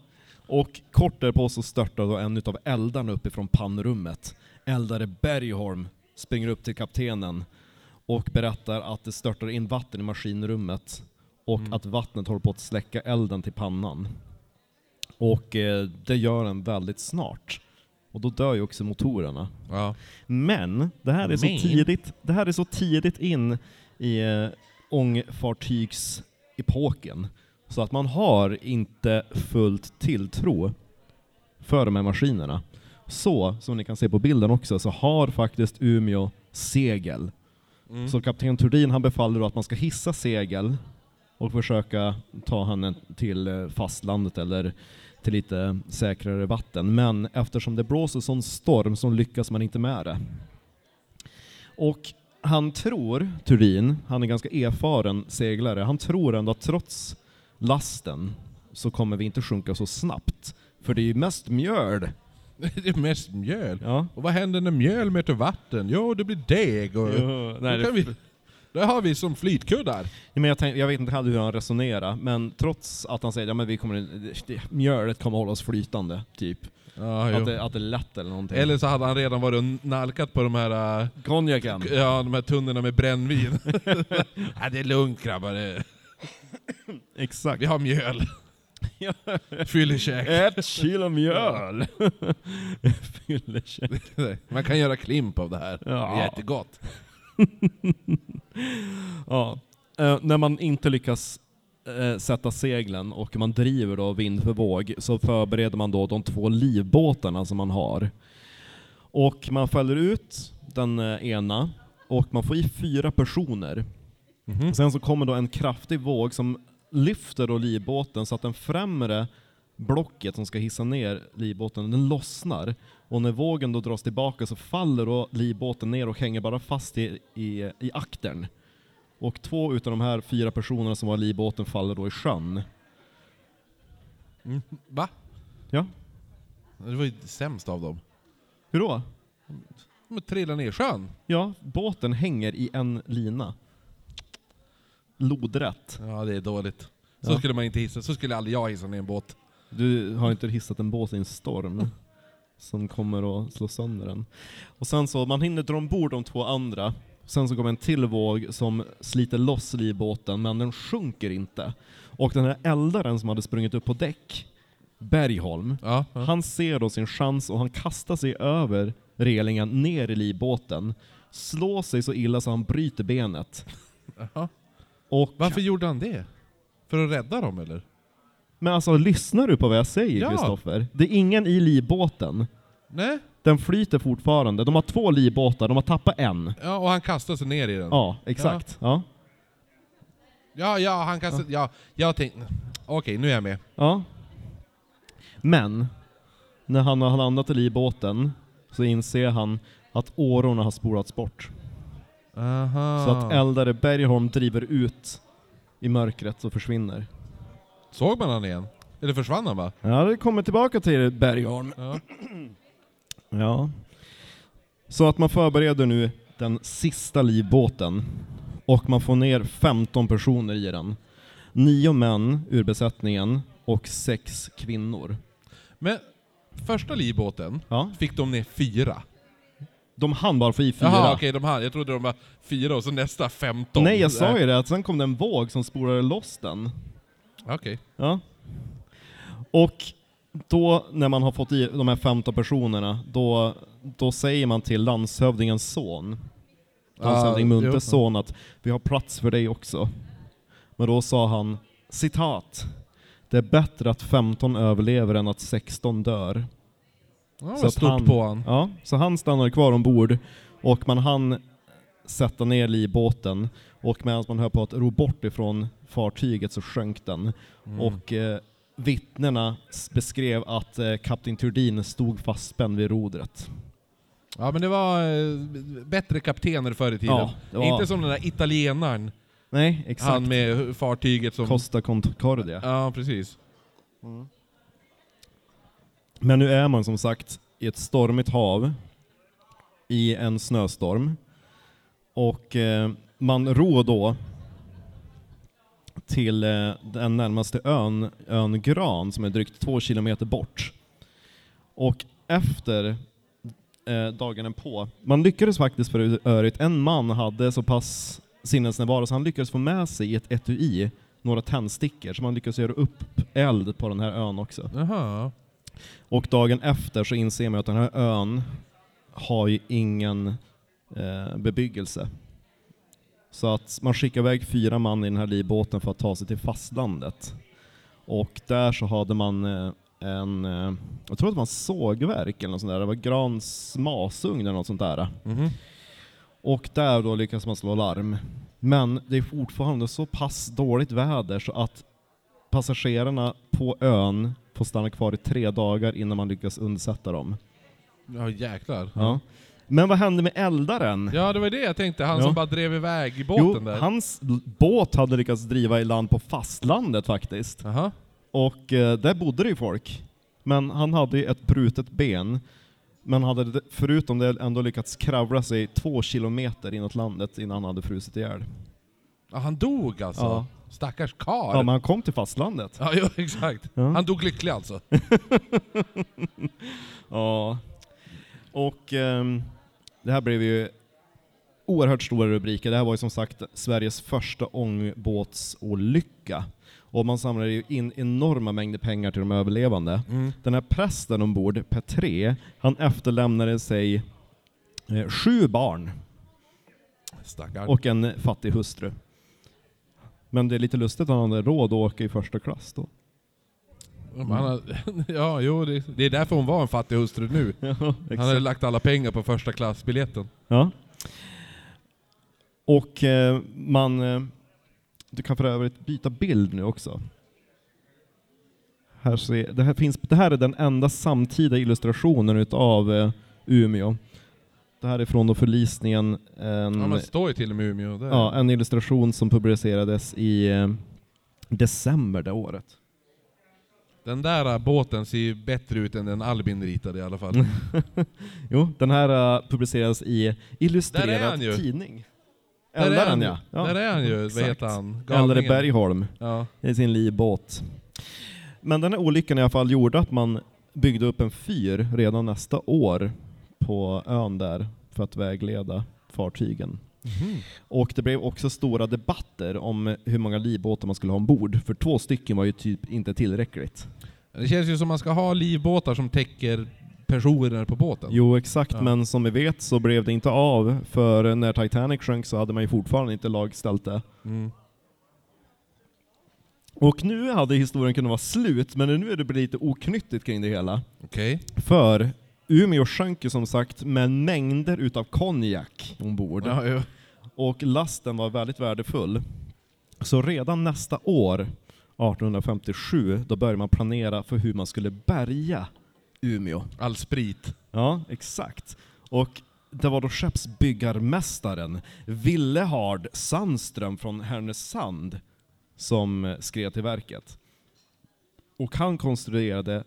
Och kort därpå så störtar då en utav eldarna uppifrån pannrummet. Eldare Bergholm springer upp till kaptenen och berättar att det störtar in vatten i maskinrummet och Mm. att vattnet håller på att släcka elden till pannan. Och eh, det gör den väldigt snart. Och då dör ju också motorerna. Ja. Men, det här är så Men? tidigt, det här är så tidigt in i eh, ångfartygsepoken, så att man har inte fullt tilltro för de här maskinerna. Så, som ni kan se på bilden också, så har faktiskt Umeå segel. Mm. Så kapten Turdin han befaller då att man ska hissa segel och försöka ta henne till eh, fastlandet eller till lite säkrare vatten. Men eftersom det blåser sån storm så lyckas man inte med det. Och han tror, Turin, han är ganska erfaren seglare, han tror ändå att trots lasten så kommer vi inte sjunka så snabbt. För det är ju mest mjöl. [LAUGHS] Det är mest mjöl. Ja. Och vad händer när mjöl möter vatten? Jo, det blir deg och... Jo, nej, det- vi, Det har vi som flytkuddar. Ja, men jag, tänk, jag vet inte hur han resonerar, men trots att han säger att ja, vi kommer, det- det- mjölet kommer hålla oss flytande, typ. Ja, Att det, att det är lätt eller någonting. Eller så hade han redan varit och nalkat på de här, äh, konjaken. ja, de här tunnorna med brännvin. [LAUGHS] ja, det är lugnt grabbar, det- Exakt. vi har mjöl. [LAUGHS] Fyllekäk. Ett kilo mjöl! [LAUGHS] Fyllekäk. Man kan göra klimp av det här. Det Ja. är jättegott. [LAUGHS] Ja. Eh, när man inte lyckas eh, sätta seglen och man driver då vind för våg så förbereder man då de två livbåtarna som man har. Och man fäller ut den eh, ena och man får i fyra personer. Mhm. Sen så kommer då en kraftig våg som lyfter då livbåten så att den främre blocket som ska hissa ner livbåten, den lossnar. Och när vågen då dras tillbaka så faller då livbåten ner och hänger bara fast i, i, i aktern. Och två utav de här fyra personerna som var i livbåten faller då i sjön. Mm. Va? Ja. Det var ju sämst av dem. Hur då? De trillar ner i sjön. Ja, båten hänger i en lina. Lodrätt. Ja, det är dåligt. Så Ja. skulle man inte hissa, så skulle aldrig jag hissa ner en båt. Du har inte hissat en båt i en storm som kommer att slå sönder den. Och sen så, man hinner dra ombord de två andra. Sen så kommer en till våg som sliter loss livbåten, men den sjunker inte. Och den här eldaren som hade sprungit upp på däck, Bergholm, Ja, ja. han ser då sin chans och han kastar sig över relingen ner i livbåten, slår sig så illa så han bryter benet. Jaha. Och, Varför gjorde han det? För att rädda dem eller? Men alltså, lyssnar du på vad jag säger Ja. Kristoffer? Det är ingen i livbåten. Nej? Den flyter fortfarande. De har två livbåtar, de har tappat en. Ja, och han kastar sig ner i den. Ja, exakt. Ja. ja, ja han kastar... Ja, jag tänkte... Okej, nu är jag med. ja. Men, när han har landat i livbåten så inser han att årorna har spolats bort. Aha. Så att eldare Bergholm driver ut i mörkret och försvinner. Såg man han igen? Eller försvann han va? Ja, det kommer tillbaka till Bergholm. Ja. Ja. Så att man förbereder nu den sista livbåten. Och man får ner 15 personer i den. Nio män ur besättningen och sex kvinnor. Men första livbåten Ja. fick de ner fyra. De hann bara få i fyra. Jaha, okej, de hann. Jag trodde de var fyra och så nästa femton. Nej, jag sa ju det, att sen kom det en våg som spolade loss den. Okej. Ja. Och då, när man har fått i de här 15 personerna, då, då säger man till landshövdingens son, landshövding jo. Muntes son, att vi har plats för dig också. Men då sa han, citat, det är bättre att 15 överlever än att 16 dör. Det Så att han- på han. Ja, så han stannade kvar ombord och man hann sätta ner livbåten och medan man höll på att ro bort ifrån fartyget så sjönk den. Mm. Och eh, vittnena beskrev att eh, kapten Turdin stod fastspänd vid rodret. Ja men det var eh, bättre kaptener förr i tiden. Ja, var- Inte som den där italienaren, Nej, exakt. han med fartyget som... Costa Concordia. Ja, precis. Men nu är man som sagt i ett stormigt hav i en snöstorm. Och eh, man rår då till eh, den närmaste ön, ön Gran, som är drygt två kilometer bort. Och efter eh, dagen på, man lyckades faktiskt för övrigt, en man hade så pass sinnesnärvaro så han lyckades få med sig i ett etui några tändstickor, så man lyckades göra upp eld på den här ön också. Jaha. Och dagen efter så inser man att den här ön har ju ingen eh, bebyggelse. Så att man skickar iväg fyra man i den här livbåten för att ta sig till fastlandet. Och där så hade man eh, en, eh, jag tror att det var en sågverk eller något sånt där, det var Grans masugn eller något sånt där. Mhm. Och där då lyckas man slå larm. Men det är fortfarande så pass dåligt väder så att passagerarna på ön får stanna kvar i tre dagar innan man lyckas undsätta dem. Ja jäklar. Ja. Men vad hände med eldaren? Ja det var det jag tänkte, han Ja. som bara drev iväg i båten jo, där. hans båt hade lyckats driva i land på fastlandet faktiskt. Jaha. Och eh, där bodde det ju folk. Men han hade ju ett brutet ben. Men hade förutom det ändå lyckats kravla sig två kilometer inåt landet innan han hade frusit ihjäl. Ja, han dog alltså? Ja. Stackars karl. Ja, men han kom till fastlandet. Ja, jo, [LAUGHS] exakt. Ja. Han dog lycklig alltså. [LAUGHS] Ja. Och ehm, det här blev ju oerhört stora rubriker. Det här var ju som sagt Sveriges första ångbåtsolycka. Och man samlade ju in enorma mängder pengar till de överlevande. Mm. Den här prästen ombord, Petré, han efterlämnade sig eh, sju barn Stackarn. och en fattig hustru. Men det är lite lustigt att han hade råd att åka i första klass då. Han har, [LAUGHS] ja, jo, det, det är därför hon var en fattig hustru nu. [LAUGHS] Ja, Han hade lagt alla pengar på första klassbiljetten. Ja. Och eh, man... Eh, du kan för övrigt byta bild nu också. Här ser, det, här finns, det här är den enda samtida illustrationen utav eh, Umeå. Det här är från då förlisningen, en, Ja, det står ju till och med Umeå. Där. ja, en illustration som publicerades i eh, december det året. Den där äh, båten ser ju bättre ut än den Albin ritade i alla fall. [LAUGHS] Jo, den här eh, publicerades i Illustrerad ju. tidning. Där är han, ja. ja. Där är han ju, vad exakt. heter han? Galningen. Bergholm. Ja. i sin livbåt. Men den här olyckan i alla fall gjorde att man byggde upp en fyr redan nästa år på ön där för att vägleda fartygen. Mhm. Och det blev också stora debatter om hur många livbåtar man skulle ha ombord, för två stycken var ju typ inte tillräckligt. Det känns ju som man ska ha livbåtar som täcker personer på båten. Jo exakt, Ja. men som vi vet så blev det inte av, för när Titanic sjönk så hade man ju fortfarande inte lagställt det. Mm. Och nu hade historien kunnat vara slut, men nu är det lite oknyttigt kring det hela. Okej. För Umeå sjönk ju som sagt med mängder utav konjak ombord. Ja, jo. Och lasten var väldigt värdefull. Så redan nästa år, 1857, då började man planera för hur man skulle bärga Umeå. All sprit. Ja, exakt. Och det var då skeppsbyggarmästaren Willehard Sandström från Härnösand som skrev till verket. Och han konstruerade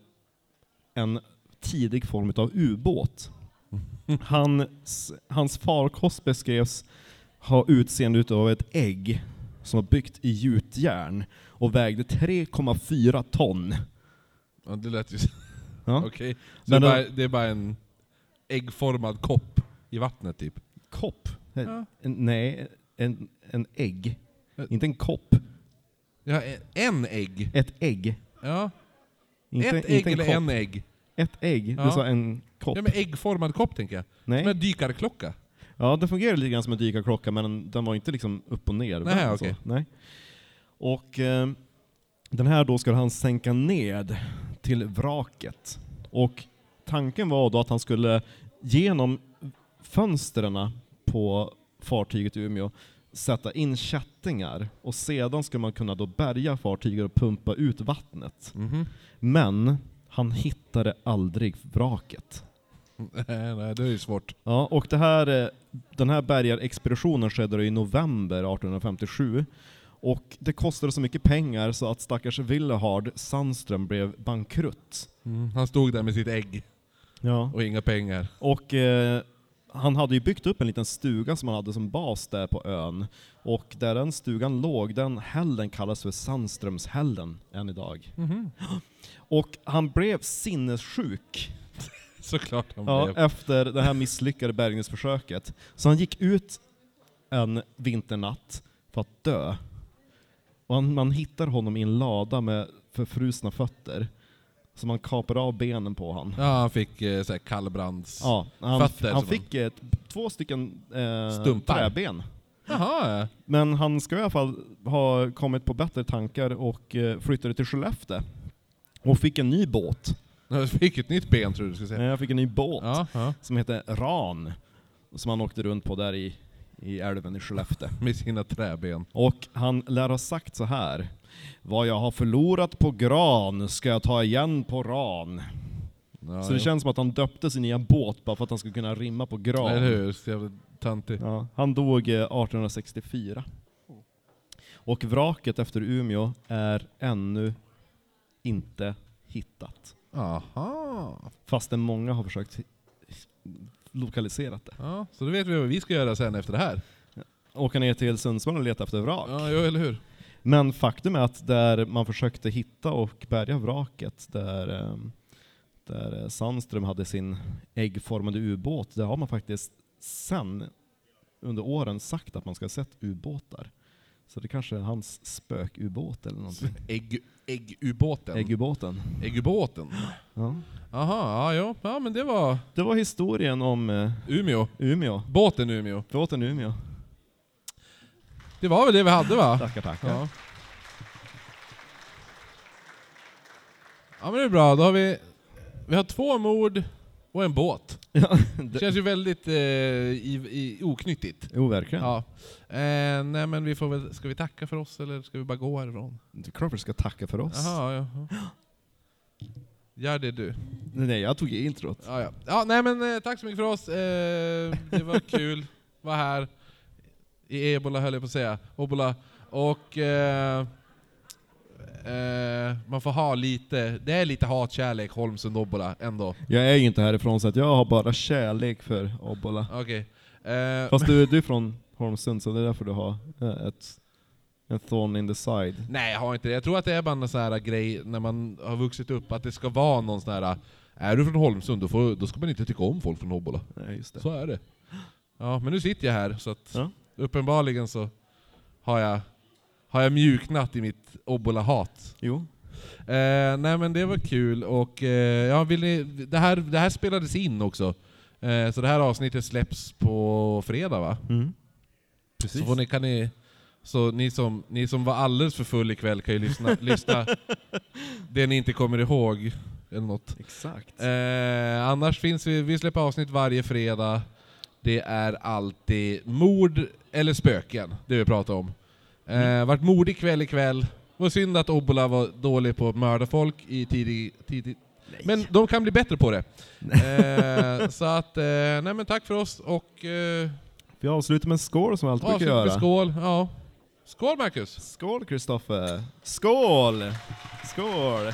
en tidig form av ubåt. Hans, hans farkost beskrevs ha utseende utav ett ägg som var byggt i gjutjärn och vägde 3,4 ton. Ja, det lät ju... Ja. Okej. Så det, är då- bara, det är bara en äggformad kopp i vattnet typ? Kopp? Ja. En, nej, en, en ägg. Ä- Inte en kopp. Ja, en ägg. Ett ägg. Ja. Inte, Ett ägg inte en eller kopp. en ägg? Ett ägg. Ja. Du sa en kopp. Ja men äggformad kopp tänker jag. Som nej. en dykarklocka. Ja, det fungerar lite grann som en dykarklocka, men den var inte liksom upp och ner. Nej, så. okej. Nej. Och eh, den här då ska han sänka ned till vraket. Och tanken var då att han skulle genom fönstren på fartyget i Umeå sätta in kättingar och sedan skulle man kunna då bärga fartyget och pumpa ut vattnet. Mhm. Men han hittade aldrig vraket. Nej, nej, det är ju svårt. Ja, och det här, eh, den här bärgarexpeditionen skedde i november 1857. Och det kostade så mycket pengar så att stackars Willehard Sandström blev bankrutt. Mm. Han stod där med sitt ägg Ja. och inga pengar. Och eh, han hade ju byggt upp en liten stuga som han hade som bas där på ön. Och där den stugan låg, den hällen kallas för Sandströmshällen än idag. Mhm. [GASPS] Och han blev sinnessjuk [LAUGHS] Såklart han Ja, blev. efter det här misslyckade bärgningsförsöket. Så han gick ut en vinternatt för att dö. Och han, man hittar honom i en lada med förfrusna fötter. Så man kapar av benen på honom. Ja, han fick eh, såhär kallbrands... Ja, han, Fötter han fick ett, två stycken eh, Stumpar. träben. Jaha, ja. Men han ska i alla fall ha kommit på bättre tankar och eh, flyttade till Skellefteå. Och fick en ny båt. Jag fick ett nytt ben tror du skulle säga. Eh, Jag fick en ny båt. Ja, ja. som heter Ran, som han åkte runt på där i, i älven i Skellefteå. Med sina träben. Och han lär ha sagt så här. Vad jag har förlorat på gran ska jag ta igen på ran. Ja, så det ja. känns som att han döpte sin nya båt bara för att han skulle kunna rimma på gran. Eller hur? Så jävla töntigt. Ja, han dog eh, 1864. Och vraket efter Umeå är ännu inte hittat. Aha. Fastän många har försökt lokalisera det. Ja, så då vet vi vad vi ska göra sen efter det här. åka ner till Sundsvall och leta efter vrak. Ja, jo, eller hur? Men faktum är att där man försökte hitta och bärga vraket, där, ehm, där Sandström hade sin äggformade ubåt, där har man faktiskt sen under åren sagt att man ska ha sett ubåtar. Så det kanske är hans spökubåt eller någonting. [LAUGHS] Ägg, äggubåten. Äggubåten. Äggubåten. Ja. Ja, jo. ja men det var Det var historien om eh, Umeå. Umeå. Båten Umeå. Båten Umeå. Det var väl det vi hade va? Tackar, tackar. Ja. Ja men det är bra, då har vi, vi har två mord och en båt. [LAUGHS] Ja, Det känns ju väldigt eh, i, i, oknyttigt. jo, verkligen. Ja. Eh, nej men vi får väl, ska vi tacka för oss eller ska vi bara gå härifrån? Det är klart vi ska tacka för oss. Jaha, ja. ja. Gör det du. Nej, jag tog introt. Ja, ja. ja nej men eh, tack så mycket för oss. Eh, det var kul. Var här. I ebola höll jag på att säga. Obola. Och eh, eh, man får ha lite, det är lite hatkärlek Holmsund Obbola ändå. Jag är ju inte härifrån så att jag har bara kärlek för Obbola. Okej. Eh, Fast du, du är från Holmsund så det är därför du har eh, ett, en thorn in the side. nej jag har inte det. Jag tror att det är bara en sån här grej när man har vuxit upp, att det ska vara någon sån här är du från Holmsund, då, får, då ska man inte tycka om folk från Obbola. Nej, just det. Så är det. Ja, men nu sitter jag här, så att Ja. Uppenbarligen så har jag, har jag mjuknat i mitt Obbola-hat. Jo. Eh, nej men det var kul, och eh, ja, vill ni, det, här, det här spelades in också. Eh, så det här avsnittet släpps på fredag va? Mm. Så, får ni, kan ni, så ni som, ni som var alldeles för full ikväll kan ju lyssna, [LAUGHS] lyssna det ni inte kommer ihåg. Eller något. Exakt. Eh, annars finns vi, vi släpper avsnitt varje fredag. Det är alltid mord eller spöken, det vi pratar om. Eh, vart modig kväll ikväll. Var synd att Obbola var dålig på att mörda folk i tidig... tidig men de kan bli bättre på det. Eh, så att, eh, nej men tack för oss och... Eh, Vi avslutar med en skål som vi alltid brukar göra. skål. Ja. Skål Marcus! Skål Kristoffer! Skål! Skål! [LAUGHS]